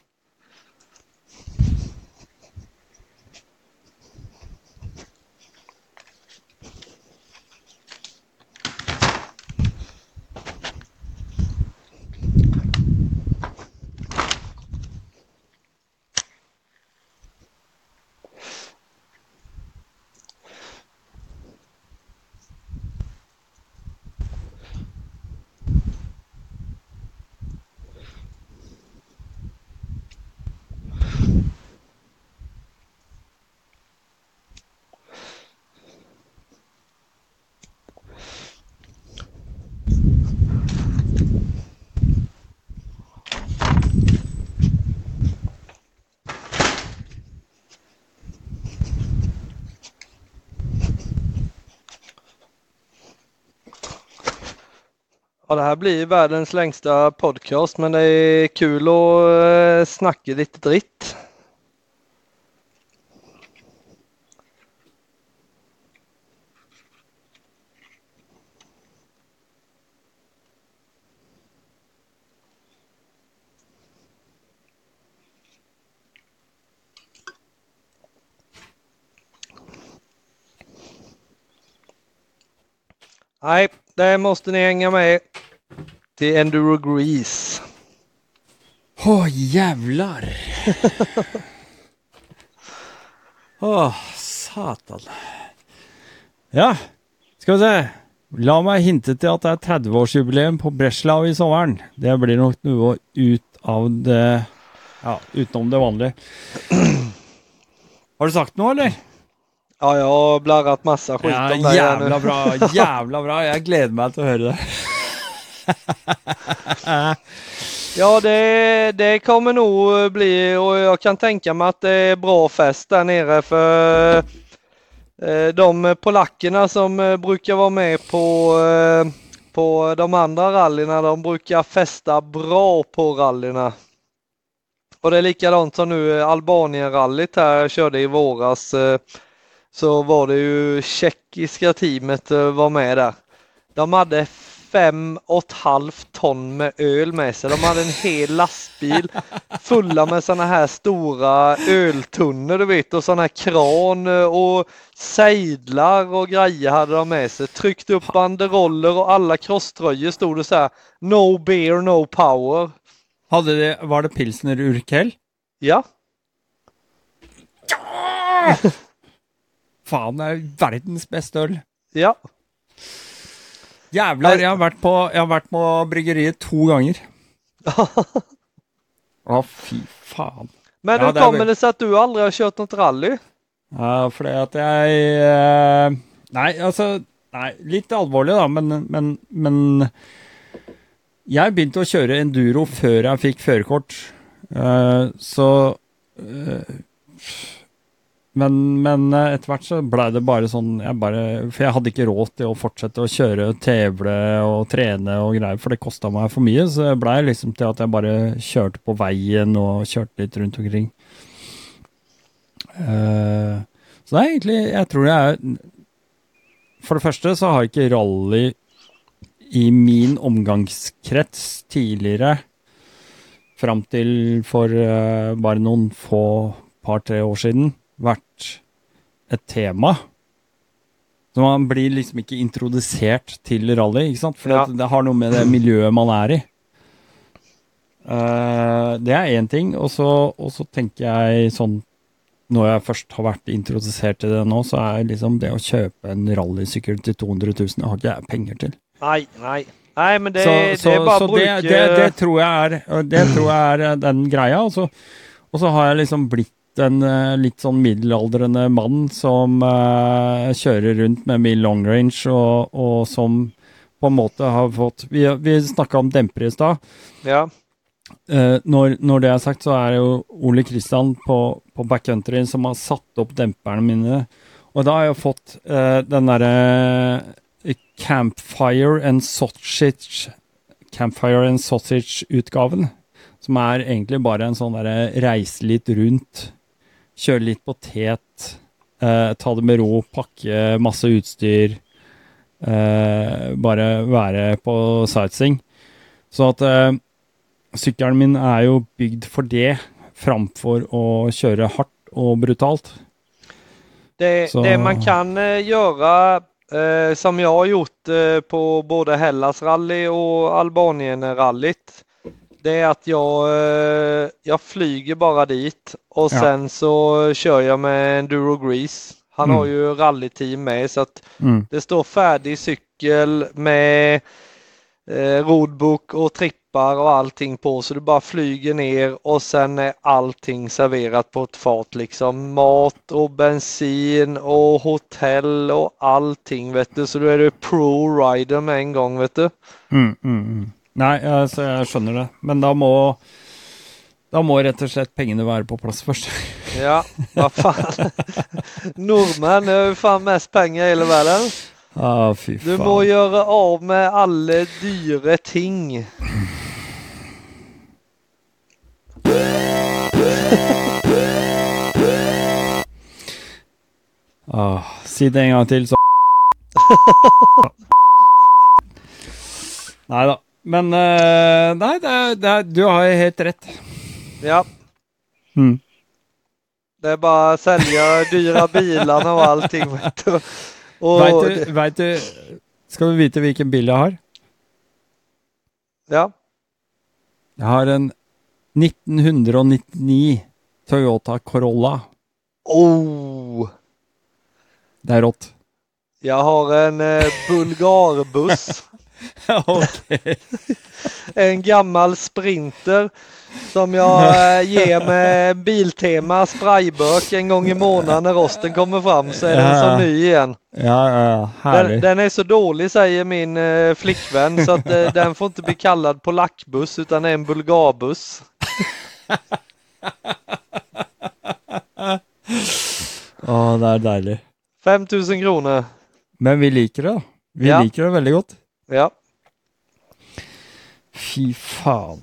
Ja, det här blir världens längsta podcast men det är kul att eh, snacka lite dritt. Nej, det måste ni hänga med till Enduro Grease. Å, jævlar. Å, satan. Ja, skal vi se. La meg hinte til at det er 30-årsjubileum på Breslau i sommeren. Det blir nok noe ut av det Ja, utenom det vanlige. Har du sagt noe, eller? Ja, jag har blarrat massa skit Ja, om dig jävla nu. bra, jävla bra. Jag gleder meg til å høre det. Ja, det, det kommer nog bli och jag kan tänka mig att det är bra fest där nere för eh, de polackerna som eh, brukar vara med på, eh, på de andra rallyna, de brukar festa bra på rallyna. Och det är likadant som nu Albanien-rallyt här jag körde i våras. Så var det ju tjeckiska teamet eh, var med där. De hade fem och ett halvt ton med öl med sig. De hade en hel lastbil fulla med sådana här stora öltunnor du vet och sådana här kran eh, och sejdlar och grejer hade de med sig. Tryckt upp banderoller och alla crosströjor stod det så här No beer, no power. Hadde det, var det pilsner Urkel? Ja, Faen, det er verdens beste øl. ja. Jævlar, jeg har vært på, har vært på bryggeriet to ganger. Å, fy faen. Men Ja, hur det kommer det sig att du aldrig har kört något rally? Ja, fordi at jeg eh, Nei, altså Nei, litt alvorlig, da, men, men, men Jeg begynte å kjøre enduro før jeg fikk førerkort, Eh, så eh, men, men eh, etter hvert så blei det bare sånn jeg bare, For jeg hadde ikke råd til å fortsette å kjøre, tevle og trene og greier, for det kosta meg for mye. Så det blei liksom til at jeg bare kjørte på veien og kjørte litt rundt omkring. Uh, så det er egentlig Jeg tror det er For det første så har ikke rally i min omgangskrets tidligere, fram til for uh, bare noen få par-tre år siden, vært et tema. Så man blir liksom ikke introdusert til rally, ikke sant? For Ja. det har noe med det miljøet man er i. Eh, det er én ting, og så, og så tenker jeg sånn Når jeg først har vært introdusert til det nå, så er liksom det å kjøpe en rallysykkel til 200 000, det har ikke jeg penger til. Nej, nej. Nej, men det, så det är bara så bruk. det, det, det tror jeg er Det tror jeg er eh, den greia. Og så, og så har jeg liksom blitt en eh, litt sånn middelaldrende mann som eh, kjører rundt med mye long range, og, og som på en måte har fått Vi, vi snakka om demper i stad. Ja, Eh, når, når det er sagt, så er det jo Ole Kristian på, på backcountry som har satt opp demperne mine. Og da har jeg fått eh, den derre Campfire and Sausage Campfire and Sausage-utgaven. Som er egentlig bare en sånn derre reise litt rundt, kjøre litt potet, eh, ta det med ro, pakke masse utstyr. Eh, bare være på sightseeing. Så at eh, sykkelen min er jo bygd for det, framfor å kjøre hardt og brutalt. det, det man kan eh, göra eh, som jag har gjort eh, på både Hellas rally och Albanien rallyt. Det är att jag, eh, jag flyger bara dit och Ja. sen så kör jag med Enduro Grease. Han Mm. har ju rallyteam med så att Mm. det står färdig cykel med eh, roadbook och trippar och allting på så du bara flyger ner och sen är allting serverat på ett fat liksom. Mat och bensin och hotell och allting vet du. Så då är du pro-rider med en gång vet du. Mm, mm, mm. Nei, altså, jeg skjønner det. Men da må Da må rett og slett pengene være på plass først. Ja, vad fan. Nordmän har ju fan mest pengar i hela världen. ah, fy Du må faen. göra av med alla dyra ting. Ah, si det en gang til, så Nei da. Men eh, Nei, det er, det er, du har helt rett. Ja, Mm. det är bara att sälja dyra bilarna och allting vet du. Och, Veit du, vet du Skal du vite hvilken bil jeg har? Ja, Jeg har en 1999 Toyota Corolla. oh. Det er rått. Jag har en eh, bulgarbuss. Okej. En gammal Sprinter som jag eh, ger med Biltema sprayburk en gång i månaden när rosten kommer fram så är den Ja. som ny igen. Ja, ja, Den, den är så dålig säger min eh, flickvän så att eh, den får inte bli kallad polackbuss utan är en bulgarbuss. Å, det er deilig. 5000 kronor. Men vi liker det. Vi Ja. liker det veldig godt. Ja. Fy faen.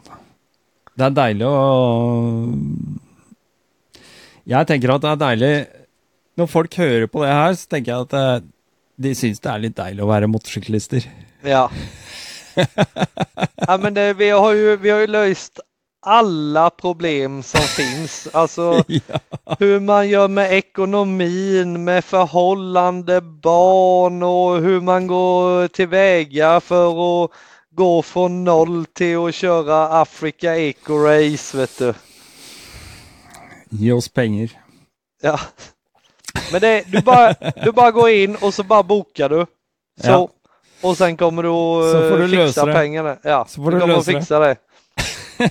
Det er deilig å Jeg tenker at det er deilig Når folk hører på det her, så tenker jeg at det, de syns det er litt deilig å være motorsyklister. Ja. ja men det, vi, har ju, vi har ju löst alla problem som finns. Alltså ja. hur man gör med ekonomin, med förhållande, barn och hur man går tillväga för att gå från noll till att köra Africa Eco Race, vet du. Gi oss penger. Ja. Men det, du, bara, du bara går in och så bara bokar du. Så. Ja. Och sen kommer du att fixa pengarna. Ja, Så får du du kommer att lösa det. fixa det.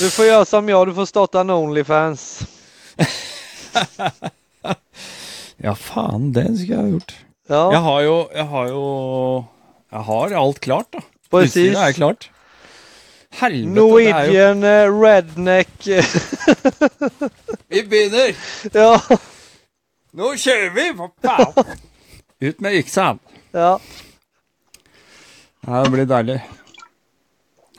Du får göra som jag, du får starta en Onlyfans. Ja, faen, det skulle jeg ha gjort. Ja, Jeg har jo Jeg har jo Jeg har alt klart, da. precis. Utstyret er klart. Helvete, det er jo Norwegian eh, Redneck. Vi begynner! ja, Nå kjører vi, for faen! Ut med yxa. ja. Ja, det blir deilig.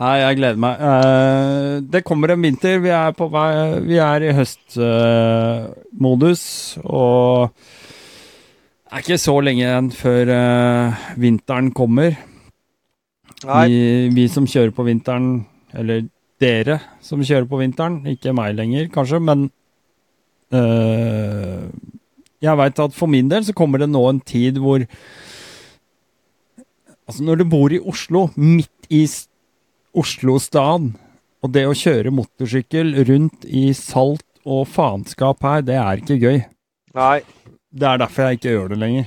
Nei, jeg gleder meg. Eh, det kommer en vinter. Vi er på vei Vi er i høstmodus, og det er ikke så lenge igjen før eh, vinteren kommer. Nej, Vi, vi som kjører på vinteren, eller dere som kjører på vinteren, ikke meg lenger kanskje, men øh, jeg veit at for min del så kommer det nå en tid hvor Altså, når du bor i Oslo, midt i s- Oslo-staden, og det å kjøre motorsykkel rundt i salt og faenskap her, det er ikke gøy. nej. Det er derfor jeg ikke gjør det lenger.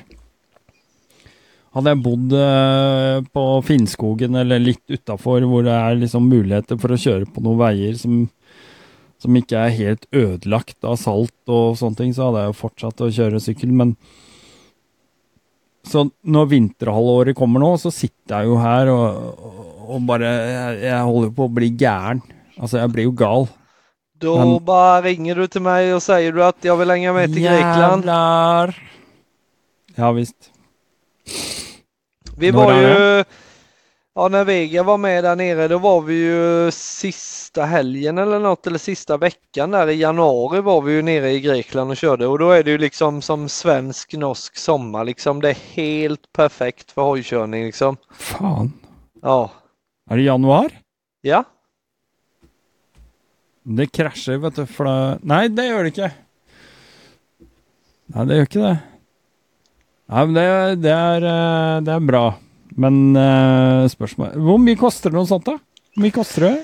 Hadde jeg bodd eh, på Finnskogen eller litt utafor, hvor det er liksom muligheter for å kjøre på noen veier som, som ikke er helt ødelagt av salt og sånne ting, så hadde jeg jo fortsatt å kjøre sykkel. Men så når vinterhalvåret kommer nå, så sitter jeg jo her og, og bare jeg, jeg holder på å bli gæren. Altså, jeg blir jo gal. Då Men- bara ringer du till mig och säger du att jag vill hänga med till Grekland. Jävlar! Ja visst. Vi Var var ju, ja när Vega var med där nere då var vi ju sista helgen eller något eller sista veckan där i januari var vi ju nere i Grekland och körde och då är det ju liksom som svensk norsk sommar liksom. Det är helt perfekt för hojkörning liksom. Faen. Ja. Er det januar? Ja. Det krasjer, vet du, for det Nei, det gjør det ikke. Nei, det gjør ikke det. Nei, men det, det, er, eh, det er bra. Men eh, spørsmål Hvor mye koster det noe sånt, da? Hvor mye koster det?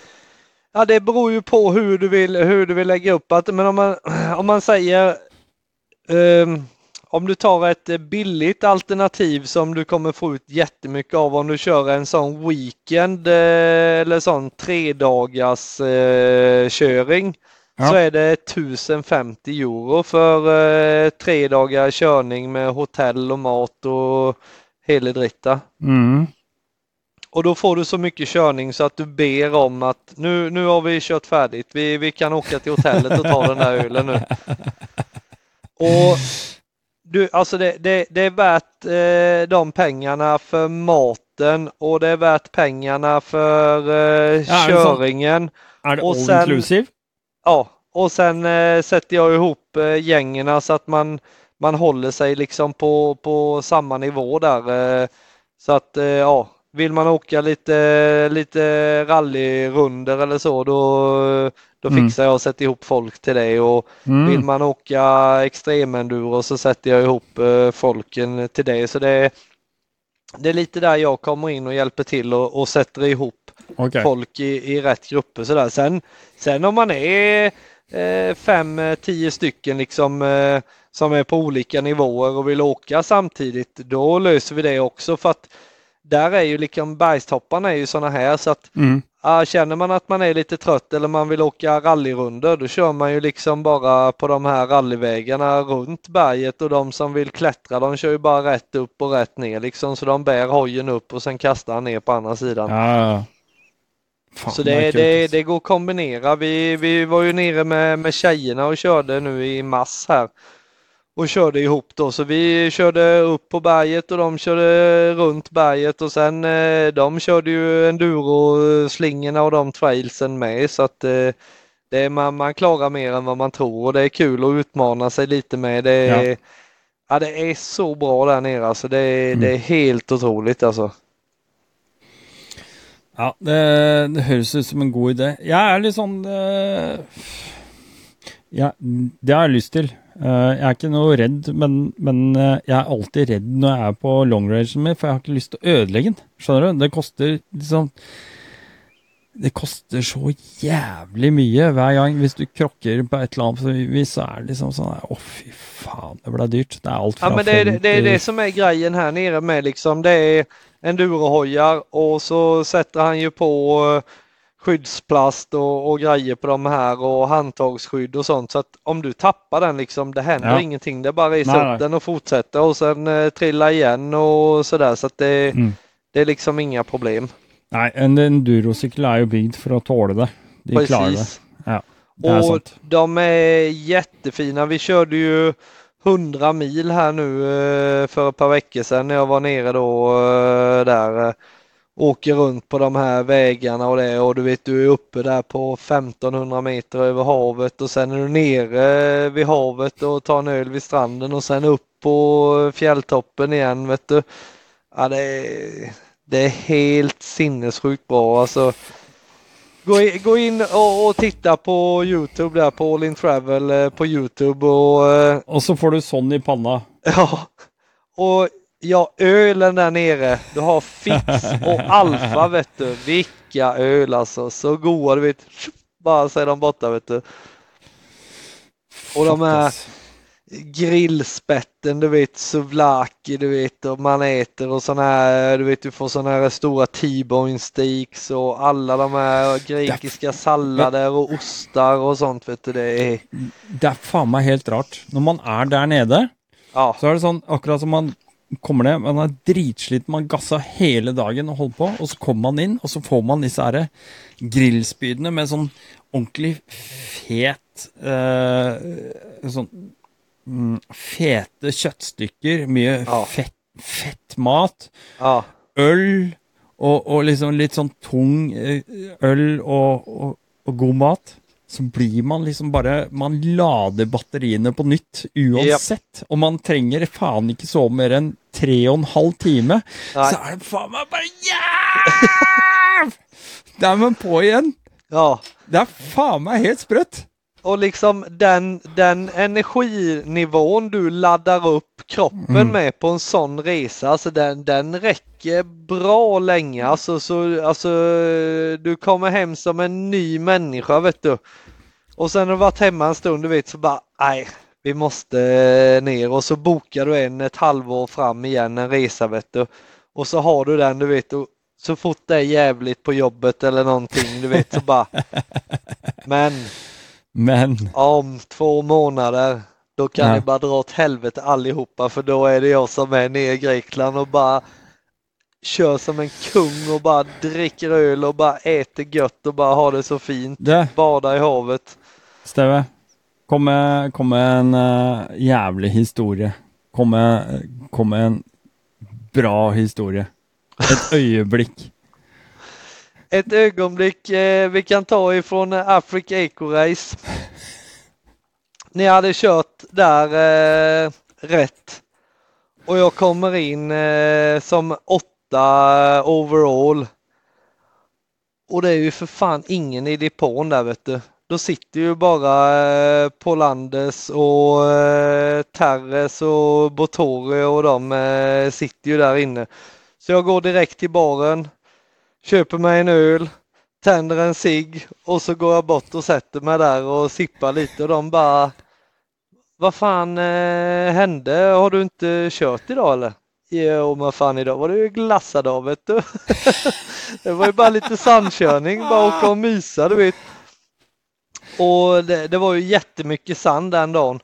Ja, det beror ju på hur du vill, hur du vill lägga upp att, men om man, om man säger ehm, om du tar ett billigt alternativ som du kommer få ut jättemycket av om du kör en sån weekend eh, eller sån tre dagars eh, köring Ja. så är det 1050 euro för eh, tre dagar körning med hotell och mat och hela dritta. Mm. Och då får du så mycket körning så att du ber om att nu, nu har vi kört färdigt. Vi, vi kan åka till hotellet och ta den där ölen nu. Och du, alltså det, det, det är värt eh, de pengarna för maten och det är värt pengarna för eh, Ja, är köringen. Er det Og all sen- inclusive? Ja, och sen eh, sätter jag ihop eh, gängerna så att man, man håller sig liksom på, på samma nivå där. Eh, så att eh, ja, vill man åka lite, lite rallyrunder eller så då, då Mm. fixar jag och sätter ihop folk till det. Och vill Mm. man åka extremenduro så sätter jag ihop eh, folken till det. Så det är, det är lite där jag kommer in och hjälper till och, och sätter ihop Ok. folk i, i rätt grupper sådär. Sen, sen om man är fem, eh, tio stycken liksom eh, som är på olika nivåer och vill åka samtidigt, då löser vi det också för att där är ju liksom bergstopparna är ju sådana här så att Mm. Ja, känner man att man är lite trött eller man vill åka rallyrunder då kör man ju liksom bara på de här rallyvägarna runt berget och de som vill klättra de kör ju bara rätt upp och rätt ner liksom så de bär hojen upp och sen kastar han ner på andra sidan. Ja. Fan, så det, det, det går att kombinera. Vi, vi var ju nere med, med tjejerna och körde nu i mass här och körde ihop då så vi körde upp på berget och de körde runt berget och sen eh, de körde ju enduro-slingorna och de trailsen med så att eh, det är, man, man klarar mer än vad man tror och det är kul att utmana sig lite med. Det är, Ja. ja. det är så bra där nere alltså. Det är, Mm. det är helt otroligt alltså. Ja, det, det høres ut som en god idé. Jeg er litt sånn eh, ja, Det har jeg lyst til. Eh, jeg er ikke noe redd, men, men eh, jeg er alltid redd når jeg er på longrangen min, for jeg har ikke lyst til å ødelegge den. Skjønner du? Det koster liksom det koster så jævlig mye hver gang. Hvis du krokker på et eller annet vis, så er det liksom sånn Å, fy faen, det ble dyrt. Det er alt fra Ja men det är, fem det är til- det som är grejen här nere med liksom. Det är endurohojar och så sätter han ju på eh, skyddsplast och, och grejer på de här och handtagsskydd och sånt så att om du tappar den liksom det händer Ja. ingenting. Det är bara resa upp den och fortsätta och sen eh, trilla igen och sådär så att det, Mm. det är liksom inga problem. Nei, en endurosykkel er jo bygd for å tåle det. De klarer det. Precis. Det Och sant. de är jättefina. Vi körde ju 100 mil här nu eh, för ett par veckor sedan när jag var nere då eh, där. eh, Åker runt på de här vägarna och det och du vet du är uppe där på 1500 meter över havet och sen är du nere vid havet och tar en öl vid stranden och sen upp på fjälltoppen igen vet du. Ja, det, är, det är helt sinnessjukt bra alltså. Gå in, gå in och, och titta på Youtube där på All In Travel eh, på Youtube och eh, Og så får du sånn i panna. ja. Och ja, ölen där nere. Du har Fix och Alfa vet du. Vilka öl alltså. Så goda du vet. Bara så är de borta vet du. Och de är. Grillspetten du vet, souvlaki du vet och man äter och sådana här, du vet du får sådana här stora T-bone steaks och alla de här grekiska sallader och ostar och sånt vet du. Det är, Det er faen meg helt rart. Når man er der nede, ja, så er det sånn akkurat som man kommer ned, man er dritsliten, man gassa hele dagen og holder på, og så kommer man inn, og så får man disse her grillspydene med sånn ordentlig fet eh, Sånn mm, fete kjøttstykker, mye Ja. fett, fett mat. ja, øl og, og liksom litt sånn tung eh, øl og, og, og god mat, så blir man liksom bare Man lader batteriene på nytt uansett. Og man trenger faen ikke sove mer enn tre og en halv time. Nei. Så er det faen meg bare Jæv! Da er man på igjen. ja. Det er faen meg helt sprøtt. Och liksom den, den energinivån du laddar upp kroppen Mm. med på en sån resa, alltså den, den räcker bra länge. Alltså, så, alltså, du kommer hem som en ny människa vet du. Och sen har du varit hemma en stund du vet så bara, nej, vi måste eh, ner och så bokar du en ett halvår fram igen en resa vet du. Och så har du den du vet och så fort det är jävligt på jobbet eller någonting du vet så bara Men Men om två månader då kan Ja. ni bara dra åt helvete allihopa för då är det jag som är nere i Grekland och bara kör som en kung och bara dricker öl och bara äter gött och bara har det så fint. det, Bada i havet. Steve, kom med, kom en eh, jævlig historie. Kom med, kom en bra historie. Et øyeblikk. Ett ögonblick eh, vi kan ta ifrån eh, Africa Eco Race. Ni hade kört där eh, rätt och jag kommer in eh, som åtta overall. Och det är ju för fan ingen i depån där vet du. Då sitter ju bara eh, Polandes och eh, Terres och Botore och de eh, sitter ju där inne. Så jag går direkt till baren, köper mig en öl, tänder en cigg och så går jag bort och sätter mig där och sippar lite och de bara Vad fan eh, hände? Har du inte kört idag eller? Jo men fan idag var det ju glassad av vet du. det var ju bara lite sandkörning, bara åka och mysa du vet. Och det, det var ju jättemycket sand den dagen.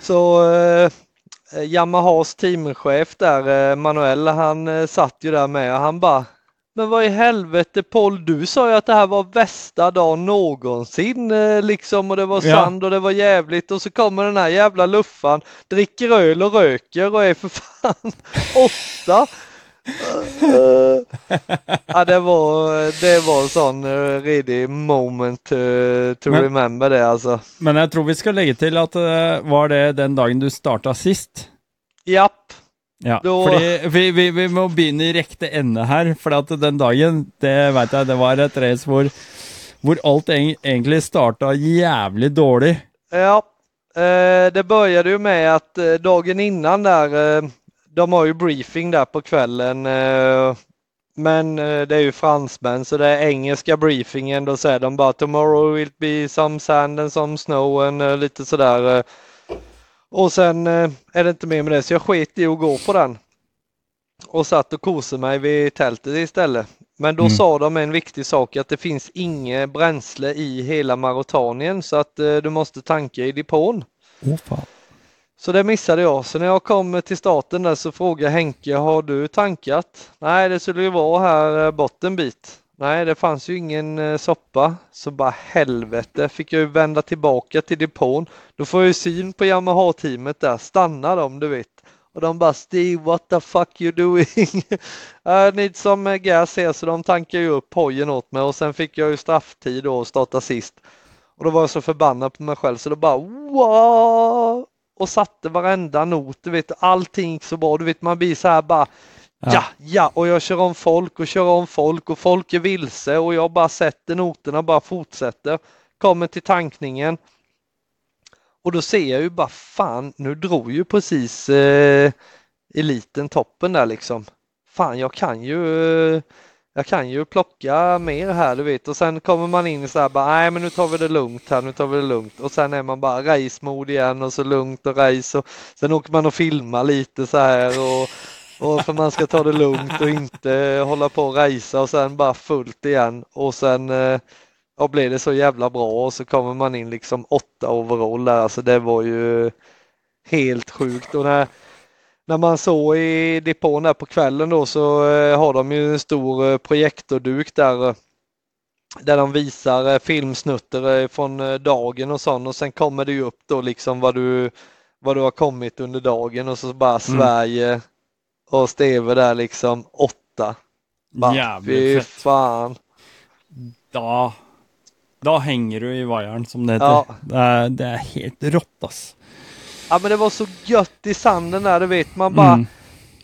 Så eh, Yamahas teamchef där, eh, Manuel, han eh, satt ju där med och han bara men vad i helvete Paul, du sa ju att det här var bästa dagen någonsin eh, liksom och det var Ja. sand och det var jävligt och så kommer den här jävla luffan, dricker öl och röker och är för fan åtta. Ja, det var, det var en sån uh, redig moment uh, to Men- remember det alltså. Men jeg tror vi skal legge til at eh, var det den dagen du starta sist? Japp, Ja, Da- fordi vi, vi, vi må begynne i rekte ende her, for at den dagen, det vet jeg, det var et race hvor, hvor alt egentlig starta jævlig dårlig. Ja, eh, det började ju med att eh, dagen innan där, eh, de har ju briefing där på kvällen. Men det är ju fransmän så det är engelska briefingen. Då säger de bara tomorrow will be some sand and some snow and lite sådär. Och sen eh, är det inte mer med det så jag sket i att gå på den. Och satt och kosade mig vid tältet istället. Men då Mm. sa de en viktig sak att det finns inget bränsle i hela Mauretanien så att eh, du måste tanka i depån. Åh fan. Så det missade jag. Så när jag kom till starten där så frågade Henke, har du tankat? Nej, det skulle ju vara här eh, bort en bit. Nej, det fanns ju ingen eh, soppa. Så bara helvete, fick jag ju vända tillbaka till depån. Då får jag ju syn på Yamaha-teamet där, stanna dem du vet. Och de bara Steve, what the fuck you doing? I need some gas here, så de tankar ju upp hojen åt mig och sen fick jag ju strafftid och starta sist. Och då var jag så förbannad på mig själv så då bara wow! Och satte varenda not, du vet allting gick så bra, du vet man blir så här bara Ja. ja, och jag kör om folk och kör om folk och folk är vilse och jag bara sätter noterna och bara fortsätter. Kommer till tankningen. Och då ser jag ju bara fan, nu drog ju precis eh, eliten toppen där liksom. Fan, jag kan ju eh, jag kan ju plocka mer här du vet och sen kommer man in så här bara nej men nu tar vi det lugnt här, nu tar vi det lugnt och sen är man bara race igen och så lugnt och race och sen åker man och filmar lite så här och, och för man ska ta det lugnt och inte hålla på och racea och sen bara fullt igen. Och sen eh, ja, blev det så jävla bra och så kommer man in liksom åtta overall där. Alltså det var ju helt sjukt. Och när när man såg i depån där på kvällen då så eh, har de ju en stor eh, projektorduk där där de visar filmsnutter från dagen och sånt och sen kommer det ju upp då liksom vad du vad du har kommit under dagen och så bara Sverige och Steve där liksom åtta. Bara, fy Jævlig fett. fan. Da, da henger du i vaieren, som det heter. Ja. Det, er, det er helt rått, ass. Ja men det var så gött i sanden där du vet man bara Mm.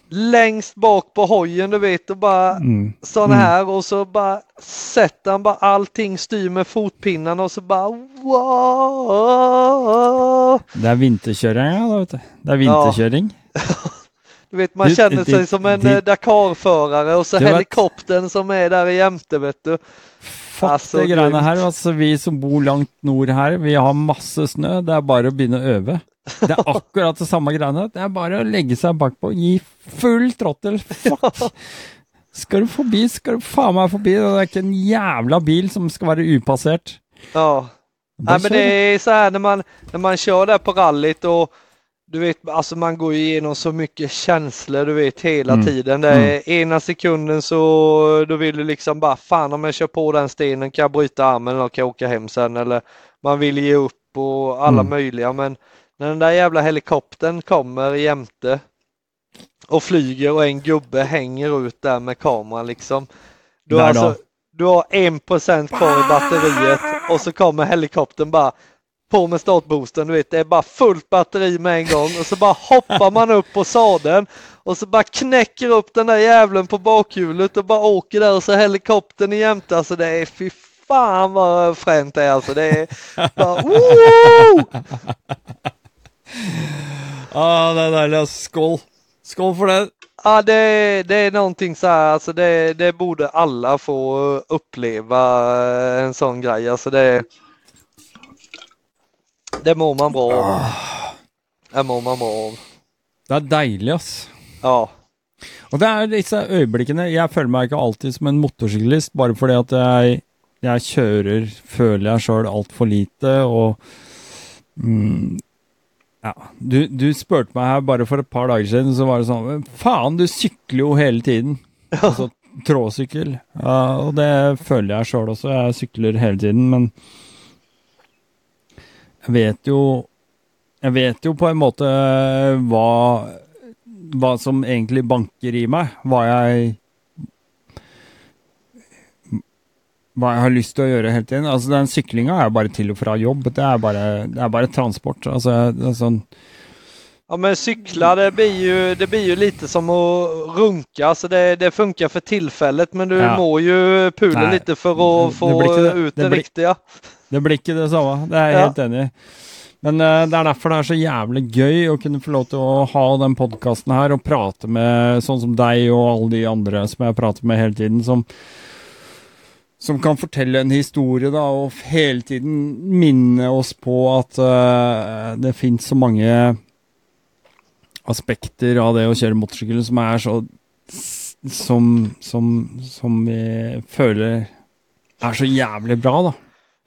längst bak på hojen du vet och bara Mm. sån Mm. här och så bara sätter han bara allting styr med fotpinnarna och så bara wow. Det er vinterkjøring, ja. Det er vinterkjøring. Du vet man Det- känner det- sig som en det- eh, Dakar-förare och så Det helikoptern som är där jämte vet du. Det greiene grymt. her. Altså, vi som bor langt nord her, vi har masse snø. Det bare å begynne å øve. Det er akkurat det samme greiene. Det er bare å legge seg bakpå, gi full trottel. Fuck! Skal du forbi, skal du faen meg forbi. Det er ikke en jævla bil som skal være upassert. Ja. Nej, men det är så här när man, när man kör där på rallyt och du vet, alltså man går igenom så mycket känslor du vet hela Mm. tiden. Det är ena sekunden så då vill du liksom bara fan om jag kör på den stenen kan jag bryta armen eller kan jag åka hem sen eller man vill ge upp och alla Mm. möjliga men när den där jävla helikoptern kommer jämte och flyger och en gubbe hänger ut där med kameran liksom. Du alltså, du har en procent kvar i batteriet och så kommer helikoptern bara på med startboosten, du vet det är bara fullt batteri med en gång och så bara hoppar man upp på sadeln och så bara knäcker upp den där jävlen på bakhjulet och bara åker där och så helikoptern jämte, alltså det är fy fan vad fränt det är alltså. Det är bara woo! Ah, det deilig. ass. Skål. Skål for det. Ja, det, det är någonting så här, alltså det, det borde alla få uppleva eh, en sån grej. Alltså det, det mår man bra av. Det mår man bra av. Det er deilig, ass. Ja. Og det er disse øyeblikkene Jeg føler meg ikke alltid som en motorsyklist bare fordi at jeg, jeg kjører, føler jeg sjøl, altfor lite og mm, Ja. Du, du spurte meg her bare for et par dager siden, så var det sånn "Men Faen, du sykler jo hele tiden. Altså tråsykkel. Ja, og det føler jeg sjøl også. Jeg sykler hele tiden, men jeg vet jo Jeg vet jo på en måte hva hva som egentlig banker i meg. Hva jeg Hva jeg har lyst til å gjøre hele tiden. Altså Den syklinga er bare til og fra jobb. Det er bare, det er bare transport. Altså, det er sånn Ja men cykla det blir ju, det blir ju lite som att runka. Alltså det, det funkar för tillfället men du Ja. mår ju Nej, lite för att få det. ut Det det, riktiga. Det blir ikke det samme. Det er jeg Ja. helt enig i. Men eh, det er derfor det er så jævlig gøy å kunne få lov til å ha den podkasten her og prate med sånn som deg og alle de andre som jeg prater med hele tiden, som, som kan fortelle en historie da, og hele tiden minne oss på at eh, det fins så mange aspekter av det å kjøre motorsykkel som er så som, som, som vi føler er så jævlig bra, da.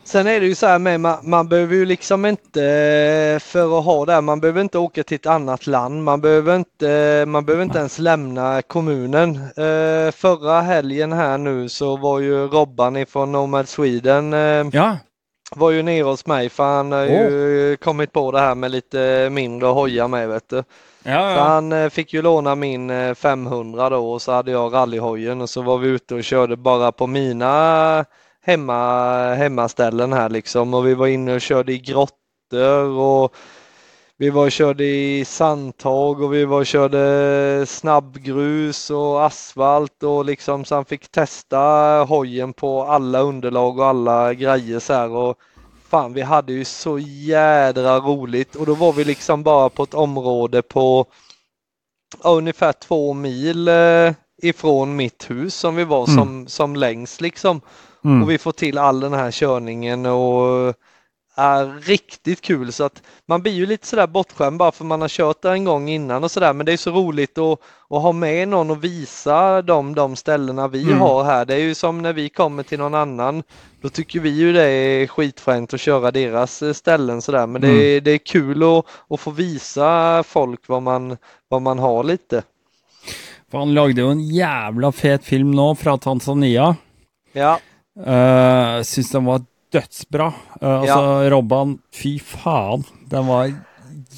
Sen är det ju så här med, man, man behöver ju liksom inte, eh, för att ha det här, man behöver inte åka till ett annat land. Man behöver inte, man behöver inte ens lämna kommunen. Eh, förra helgen här nu så var ju Robban ifrån Nomad Sweden eh, Ja, var ju nere hos mig för han har ju kommit på det här med lite mindre hojar med vet du. ja, Så han eh, fick ju låna min eh, 500 då och så hade jag rallyhojen och så var vi ute och körde bara på mina hemma, hemmaställen här liksom och vi var inne och körde i grottor och vi var och körde i sandtag och vi var och körde snabbgrus och asfalt och liksom så han fick testa hojen på alla underlag och alla grejer så här och fan vi hade ju så jädra roligt och då var vi liksom bara på ett område på ja, ungefär två mil eh, ifrån mitt hus som vi var Mm. som, som längst liksom. Mm. Och vi får till all den här körningen och är riktigt kul så att man blir ju lite sådär bortskämd bara för man har kört där en gång innan och sådär men det är så roligt att, att ha med någon och visa dem de ställena vi Mm. har här. Det är ju som när vi kommer till någon annan då tycker vi ju det är skitfränt att köra deras eh, ställen sådär men det, är, det är kul att, att få visa folk vad man, vad man har lite. Han lagde jo en jævla fet film nå fra Tanzania. Ja, Uh, Syns den var dødsbra. Uh, altså, Robban, fy faen. Den var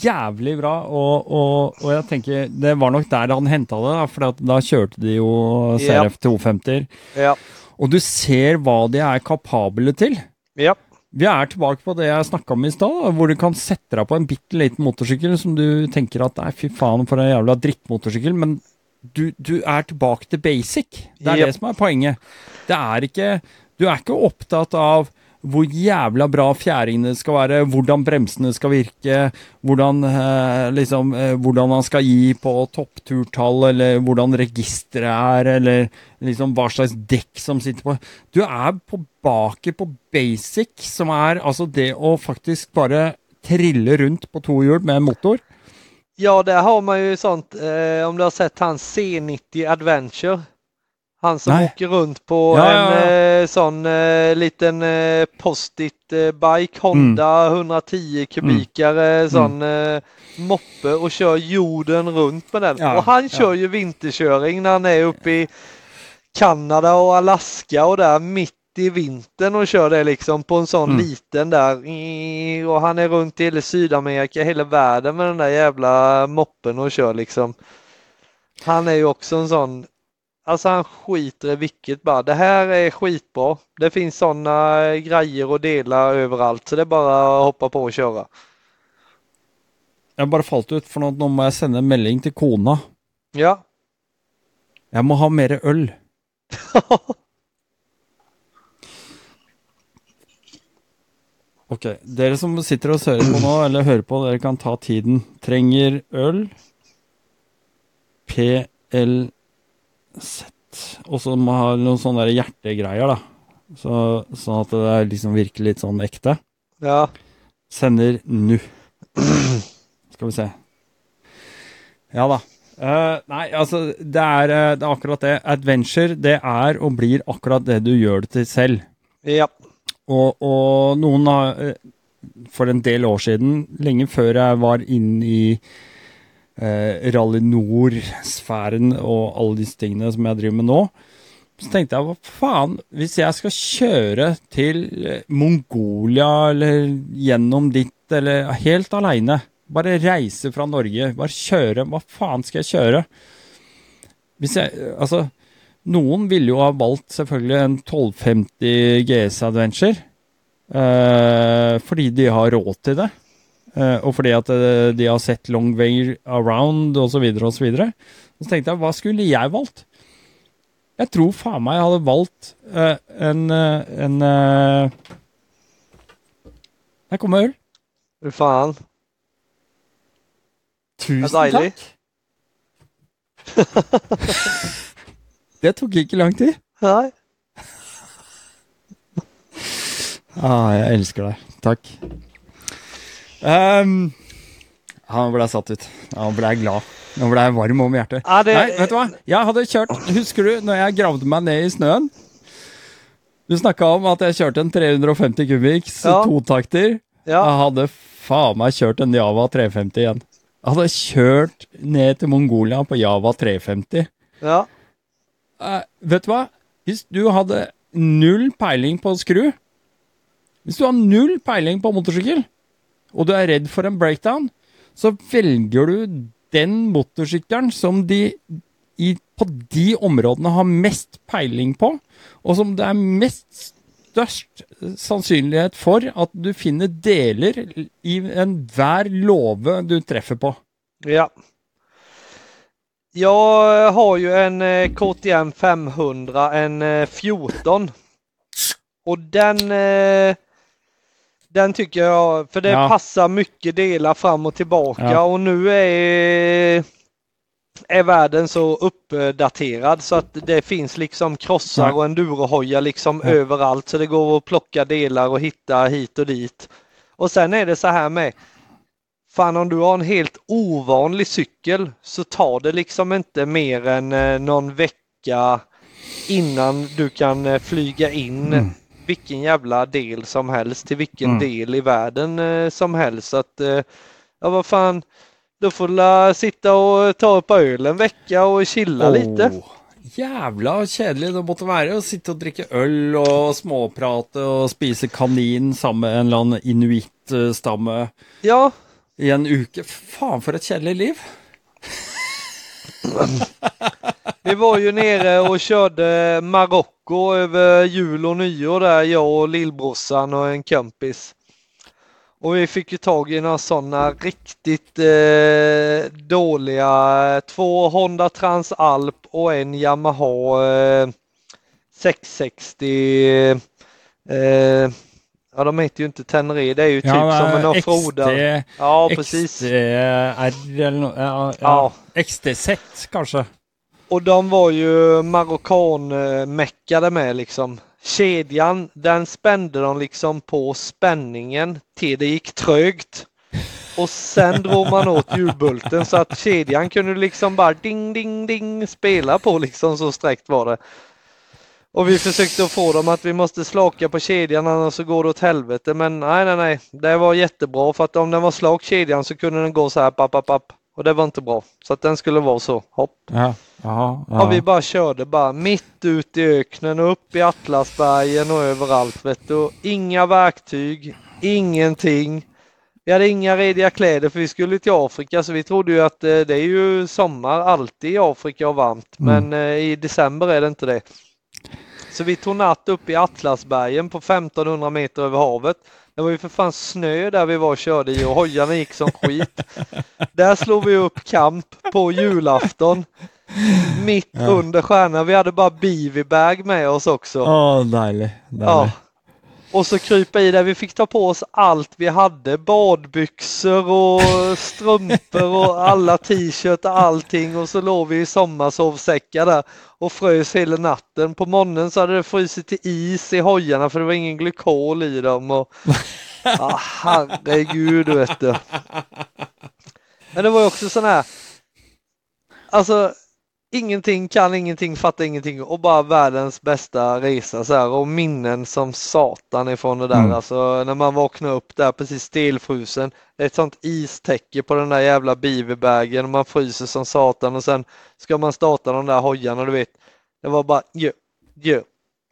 jævlig bra. Og, og, og jeg tenker det var nok der han henta det, da, for da kjørte de jo Ja. CRF 250-er. ja, Og du ser hva de er kapable til. ja, Vi er tilbake på det jeg snakka om i stad, hvor du kan sette deg på en bitte liten motorsykkel som du tenker at nei, fy faen, for en jævla drittmotorsykkel, men du, du er tilbake til basic. Det er det som er poenget. Det er ikke du er ikke opptatt av hvor jævla bra fjæringene skal være, hvordan bremsene skal virke, hvordan, eh, liksom, eh, hvordan man skal gi på toppturtall, eller hvordan registeret er, eller liksom hva slags dekk som sitter på. Du er tilbake på basic, som er altså det å faktisk bare trille rundt på to hjul med motor. Ja, där har man ju sånt, eh, om du har sett hans C90 Adventure. Han som Nej. åker runt på Ja, en ja, ja. Eh, sån eh, liten eh, post-it eh, bike, Honda 110 kubikare, sån eh, moppe och kör jorden runt med den. Och han kör ju vinterköring när han är uppe i Kanada och Alaska och där mitt i vintern och kör det liksom på en sån Mm. liten där. Och han är runt i hela Sydamerika, hela världen med den där jävla moppen och kör liksom. Han är ju också en sån, alltså han skiter i vilket bara. Det här är skitbra. Det finns sådana grejer och delar överallt så det är bara att hoppa på och köra. Jeg bare falt ut, for nå, nå må jeg sende en melding til kona. Ja. Jeg må ha mer øl. Ok, dere som sitter og hører på nå, eller hører på, dere kan ta tiden. Trenger øl. P LZ. Og så må ha noen sånne hjertegreier, da. Så, sånn at det liksom virker litt sånn ekte. Ja. Sender nu. Skal vi se. Ja da. Eh, nei, altså, det er, eh, det er akkurat det. Adventure, det er og blir akkurat det du gjør det til selv. Ja. Og, og noen har eh, For en del år siden, lenge før jeg var inn i eh, Rally Nord-sfæren og alle disse tingene som jeg driver med nå, så tenkte jeg hva faen, hvis jeg skal kjøre til eh, Mongolia eller gjennom dit, eller helt aleine Bare reise fra Norge, bare kjøre. Hva faen skal jeg kjøre? Hvis jeg eh, Altså, noen ville jo ha valgt selvfølgelig en 1250 GS Adventure. eh, fordi de har råd til det. Eh, og fordi at eh, de har sett Long Way Around osv. osv. Så, videre. så tenkte jeg, hva skulle jeg valgt? Jeg tror faen meg jeg hadde valgt eh, en, en eh, Der kommer øl. Fan. Tusen Ja, deilig. takk. det tok ikke lang tid. Nej. Ah, jeg elsker deg. Takk. Ehm, han ble satt ut. Han ble glad. Nå ble varm om hjertet. Det, Nei, vet du hva? Jeg hadde kjørt Husker du når jeg gravde meg ned i snøen? Du snakka om at jeg kjørte en 350 kubikks Ja. totakter. Ja, Jeg hadde faen meg kjørt en Java 350 igjen. Jeg hadde kjørt ned til Mongolia på Java 350. ja. Eh, vet du hva? Hvis du hadde null peiling på skru Hvis du har null peiling på motorsykkel, og du er redd for en breakdown, så velger du den motorsykkelen som de i, på de områdene har mest peiling på, og som det er mest størst sannsynlighet for at du finner deler i enhver låve du treffer på. Ja. Jag har ju en eh, KTM 500, en eh, 14. Och den, eh, den tycker jag, för det Ja. passar mycket delar fram och tillbaka Ja. och nu är, är världen så uppdaterad så att det finns liksom krossar Ja. och endurohojar liksom Ja. överallt så det går att plocka delar och hitta hit och dit. Och sen är det så här med Fan om du har en helt ovanlig cykel så tar det liksom inte mer än eh, någon vecka innan du kan eh, flyga in Mm. Vilken jävla del som helst till vilken Mm. del i världen eh, som helst. Så att, eh, ja vad fan, då får la sitta och ta ett par öl en vecka och chilla lite. Åh, Jævla kjedelig det måtte være å sitte og drikke øl og småprate og spise kanin sammen med en eller annen inuittstamme Ja, i en uke. Faen, for et kjedelig liv vi var ju nere och körde Marocko över jul och nyår där, jag och lillbrorsan och en kompis. Och vi fick ju tag i några sådana riktigt eh, dåliga, två Honda Transalp och en Yamaha eh, 660. Eh, ja, de heter ju inte Tenere, det är ju typ som en offroader. Ja, precis. XDR eller ja, ja. Ja. XD-Z, kanskje. Och de var ju marockan-meckade med liksom. Kedjan, den spände de liksom på spänningen till det gick trögt. Och sen drog man åt hjulbulten så att kedjan kunde liksom bara ding, ding, ding spela på liksom så sträckt var det. Och vi försökte få dem att vi måste slaka på kedjan annars så går det åt helvete. Men nej, nej, nej. Det var jättebra för att om den var slak kedjan så kunde den gå så här papp, papp, papp. Och det var inte bra. Så att den skulle vara så. Hopp. Ja. Jaha, Ja, vi bara körde bara mitt ut i öknen och upp i Atlasbergen och överallt vet du. Inga verktyg, ingenting. Vi hade inga rediga kläder för vi skulle till Afrika så vi trodde ju att eh, det är ju sommar alltid i Afrika och varmt. Mm. Men eh, i december är det inte det. Så vi tog natt upp i Atlasbergen på 1500 meter över havet. Det var ju för fan snö där vi var och körde i och hojarna gick som skit. Där slog vi upp kamp på julafton. Mitt Ja. under stjärnan. Vi hade bara bivibag med oss också. Å, deilig. deilig. Ja och så krypa i där. Vi fick ta på oss allt vi hade. Badbyxor och strumpor och alla t-shirt och allting. Och så låg vi i sommarsovsäckar där och frös hela natten. På morgonen så hade det frusit till is i hojarna för det var ingen glykol i dem. Och, ah, herregud vet du. Men det var ju också sån här. Alltså ingenting, kan ingenting, fattar ingenting och bara världens bästa resa så här och minnen som satan ifrån det där. Mm. Alltså när man vaknar upp där precis stelfrusen. Ett sånt istäcke på den där jävla beaverbägen och man fryser som satan och sen ska man starta de där hojarna du vet. Det var bara jö, jö.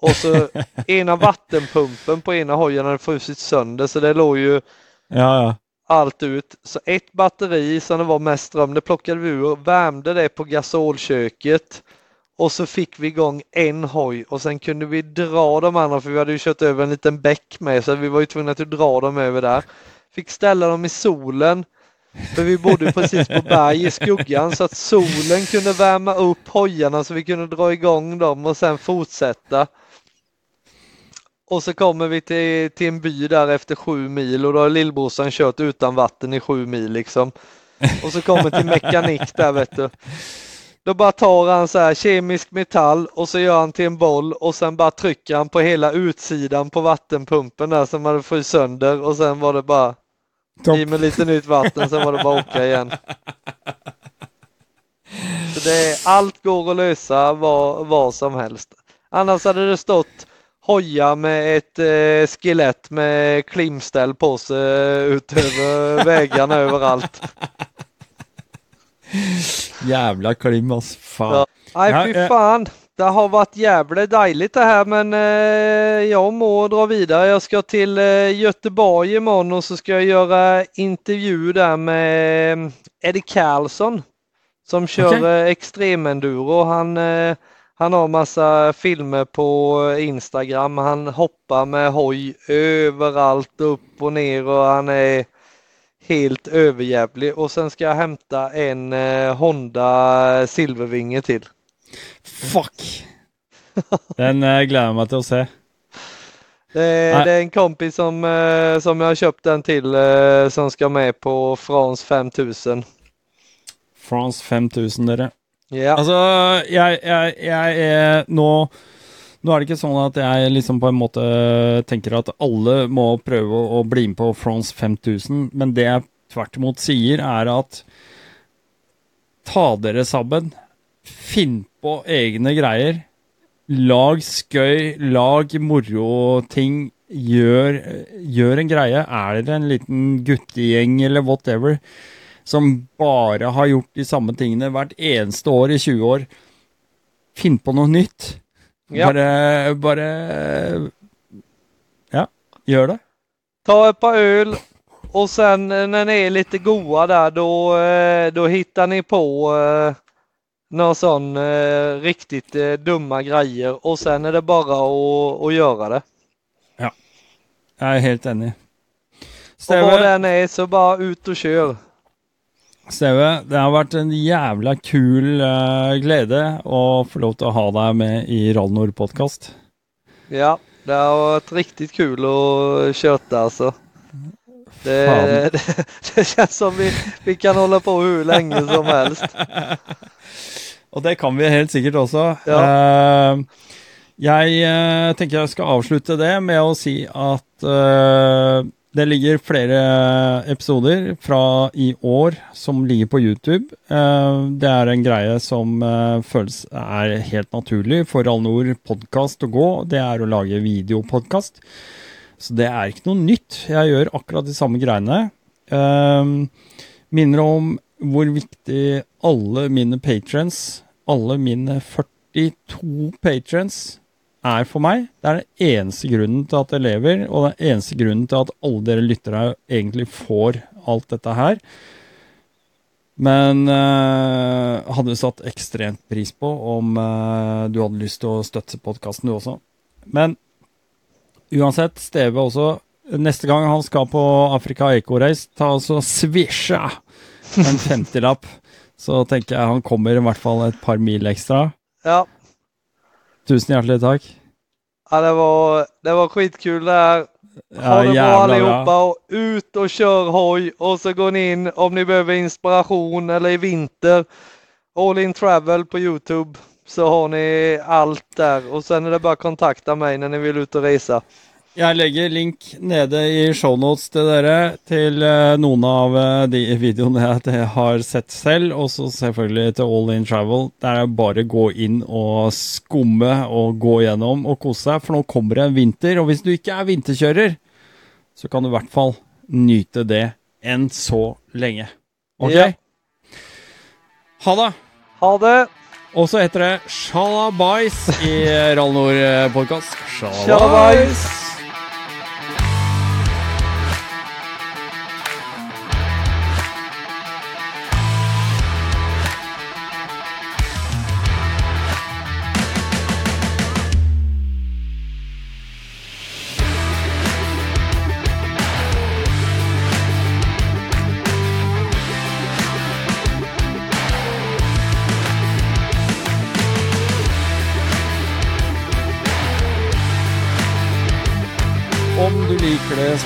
Och så ena vattenpumpen på ena hojen hade frusit sönder så det låg ju ja, ja allt ut. Så ett batteri som det var mest ström, det plockade vi ur, värmde det på gasolköket och så fick vi igång en hoj och sen kunde vi dra de andra för vi hade ju kört över en liten bäck med så vi var ju tvungna att dra dem över där. Fick ställa dem i solen för vi bodde precis på berg i skuggan så att solen kunde värma upp hojarna så vi kunde dra igång dem och sen fortsätta. Och så kommer vi till, till en by där efter sju mil och då har lillbrorsan kört utan vatten i sju mil liksom. Och så kommer till mekanik där vet du. Då bara tar han så här kemisk metall och så gör han till en boll och sen bara trycker han på hela utsidan på vattenpumpen där som hade fryst sönder och sen var det bara Top. i med lite nytt vatten, sen var det bara åka igen. Så det är, allt går att lösa vad, vad som helst. Annars hade det stått hoja med ett eh, skelett med klimställ på sig eh, utöver vägarna överallt. Jävla klim ass. Fan. Ja. Nej fy eh, fan. Det har varit jävligt dejligt det här men eh, jag må dra vidare. Jag ska till eh, Göteborg imorgon och så ska jag göra intervju där med eh, Eddie Karlsson som kör okay. Extremenduro. Han eh, han har massa filmer på Instagram. Han hoppar med hoj överallt, upp och ner och han är helt överjävlig. Och sen ska jag hämta en eh, Honda Silvervinge till. Fuck! Den eh, glömmer till att se. Det är, det är, en kompis som, eh, som jag har köpt den till som ska med på Frans 5000. Frans 5000 är det. Yeah. Altså, jeg, jeg, jeg er nå nå er det ikke sånn at jeg liksom på en måte tenker at alle må prøve å bli med på France 5000, men det jeg tvert imot sier, er at ta dere sammen. Finn på egne greier. Lag skøy, lag moroting. Gjør, gjør en greie. Er dere en liten guttegjeng eller whatever, som bare har gjort de samme tingene hvert eneste år i 20 år. Finn på noe nytt. Ja. Bare, bare Ja, gör det. Ta ett par öl och sen när ni är lite goa där då, eh, då hittar ni på eh, några sån eh, riktigt eh, dumma grejer och sen är det bara att, att göra det. Ja, jag är helt enig. Och vad den är så bara ut och kör. Steve, det har vært en jævla kul uh, glede å få lov til å ha deg med i Rallnord podkast. Ja, det har varit riktigt kul att köta alltså. Det, det, det, känns som vi, vi kan hålla på hur länge som helst. Och det kan vi helt säkert också. Ja. Uh, jag uh, tänker jag ska avsluta det med att säga att uh, det ligger flere eh, episoder fra i år som ligger på YouTube. Eh, det er en greie som eh, føles er helt naturlig for Alnor podkast å gå. Det er å lage videopodkast. Så det er ikke noe nytt. Jeg gjør akkurat de samme greiene. Eh, minner om hvor viktig alle mine patrons, alle mine 42 patrons, er for meg. Det er den eneste grunnen til at jeg lever, og den eneste grunnen til at alle dere lyttere egentlig får alt dette her. Men uh, hadde satt ekstremt pris på om uh, du hadde lyst til å støtte podkasten, du også. Men uansett, Steve også Neste gang han skal på Afrika Eco Race, ta altså svisja en femtilapp. Så tenker jeg han kommer i hvert fall et par mil ekstra. Ja. Tusen hjärtligt tack. Ja, det var, det var skitkul där. Ha det bra jävla allihopa och ut och kör hoj och så går ni in om ni behöver inspiration eller i vinter. All in travel på Youtube så har ni allt där och sen är det bara kontakta mig när ni vill ut och resa. Jeg legger link nede i shownotes til dere til eh, noen av eh, de videoene jeg har sett selv, og så selvfølgelig til All In Travel. Der er bare gå inn og skumme og gå gjennom og kose seg, for nå kommer det en vinter. Og hvis du ikke er vinterkjører, så kan du i hvert fall nyte det enn så lenge. Ok? Ja. Ha det! Ha det! Og så heter det Shalabais i Rallnord-podkast. Shalabais! Om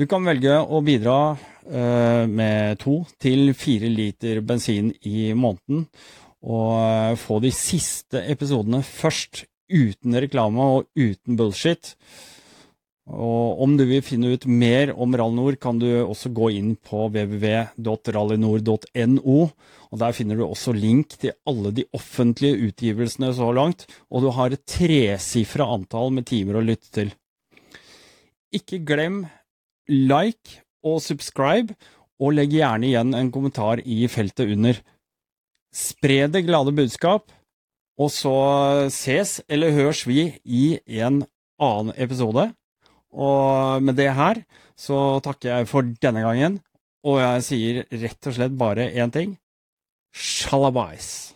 Du kan velge å bidra eh, med to til fire liter bensin i måneden, og eh, få de siste episodene først, uten reklame og uten bullshit. Og om du vil finne ut mer om Rallynord, kan du også gå inn på www.rallynord.no, og der finner du også link til alle de offentlige utgivelsene så langt, og du har et tresifra antall med timer å lytte til. Ikke glem like og subscribe, og legg gjerne igjen en kommentar i feltet under. Spre det glade budskap, og så ses eller høres vi i en annen episode. Og med det her så takker jeg for denne gangen, og jeg sier rett og slett bare én ting. Shalabais.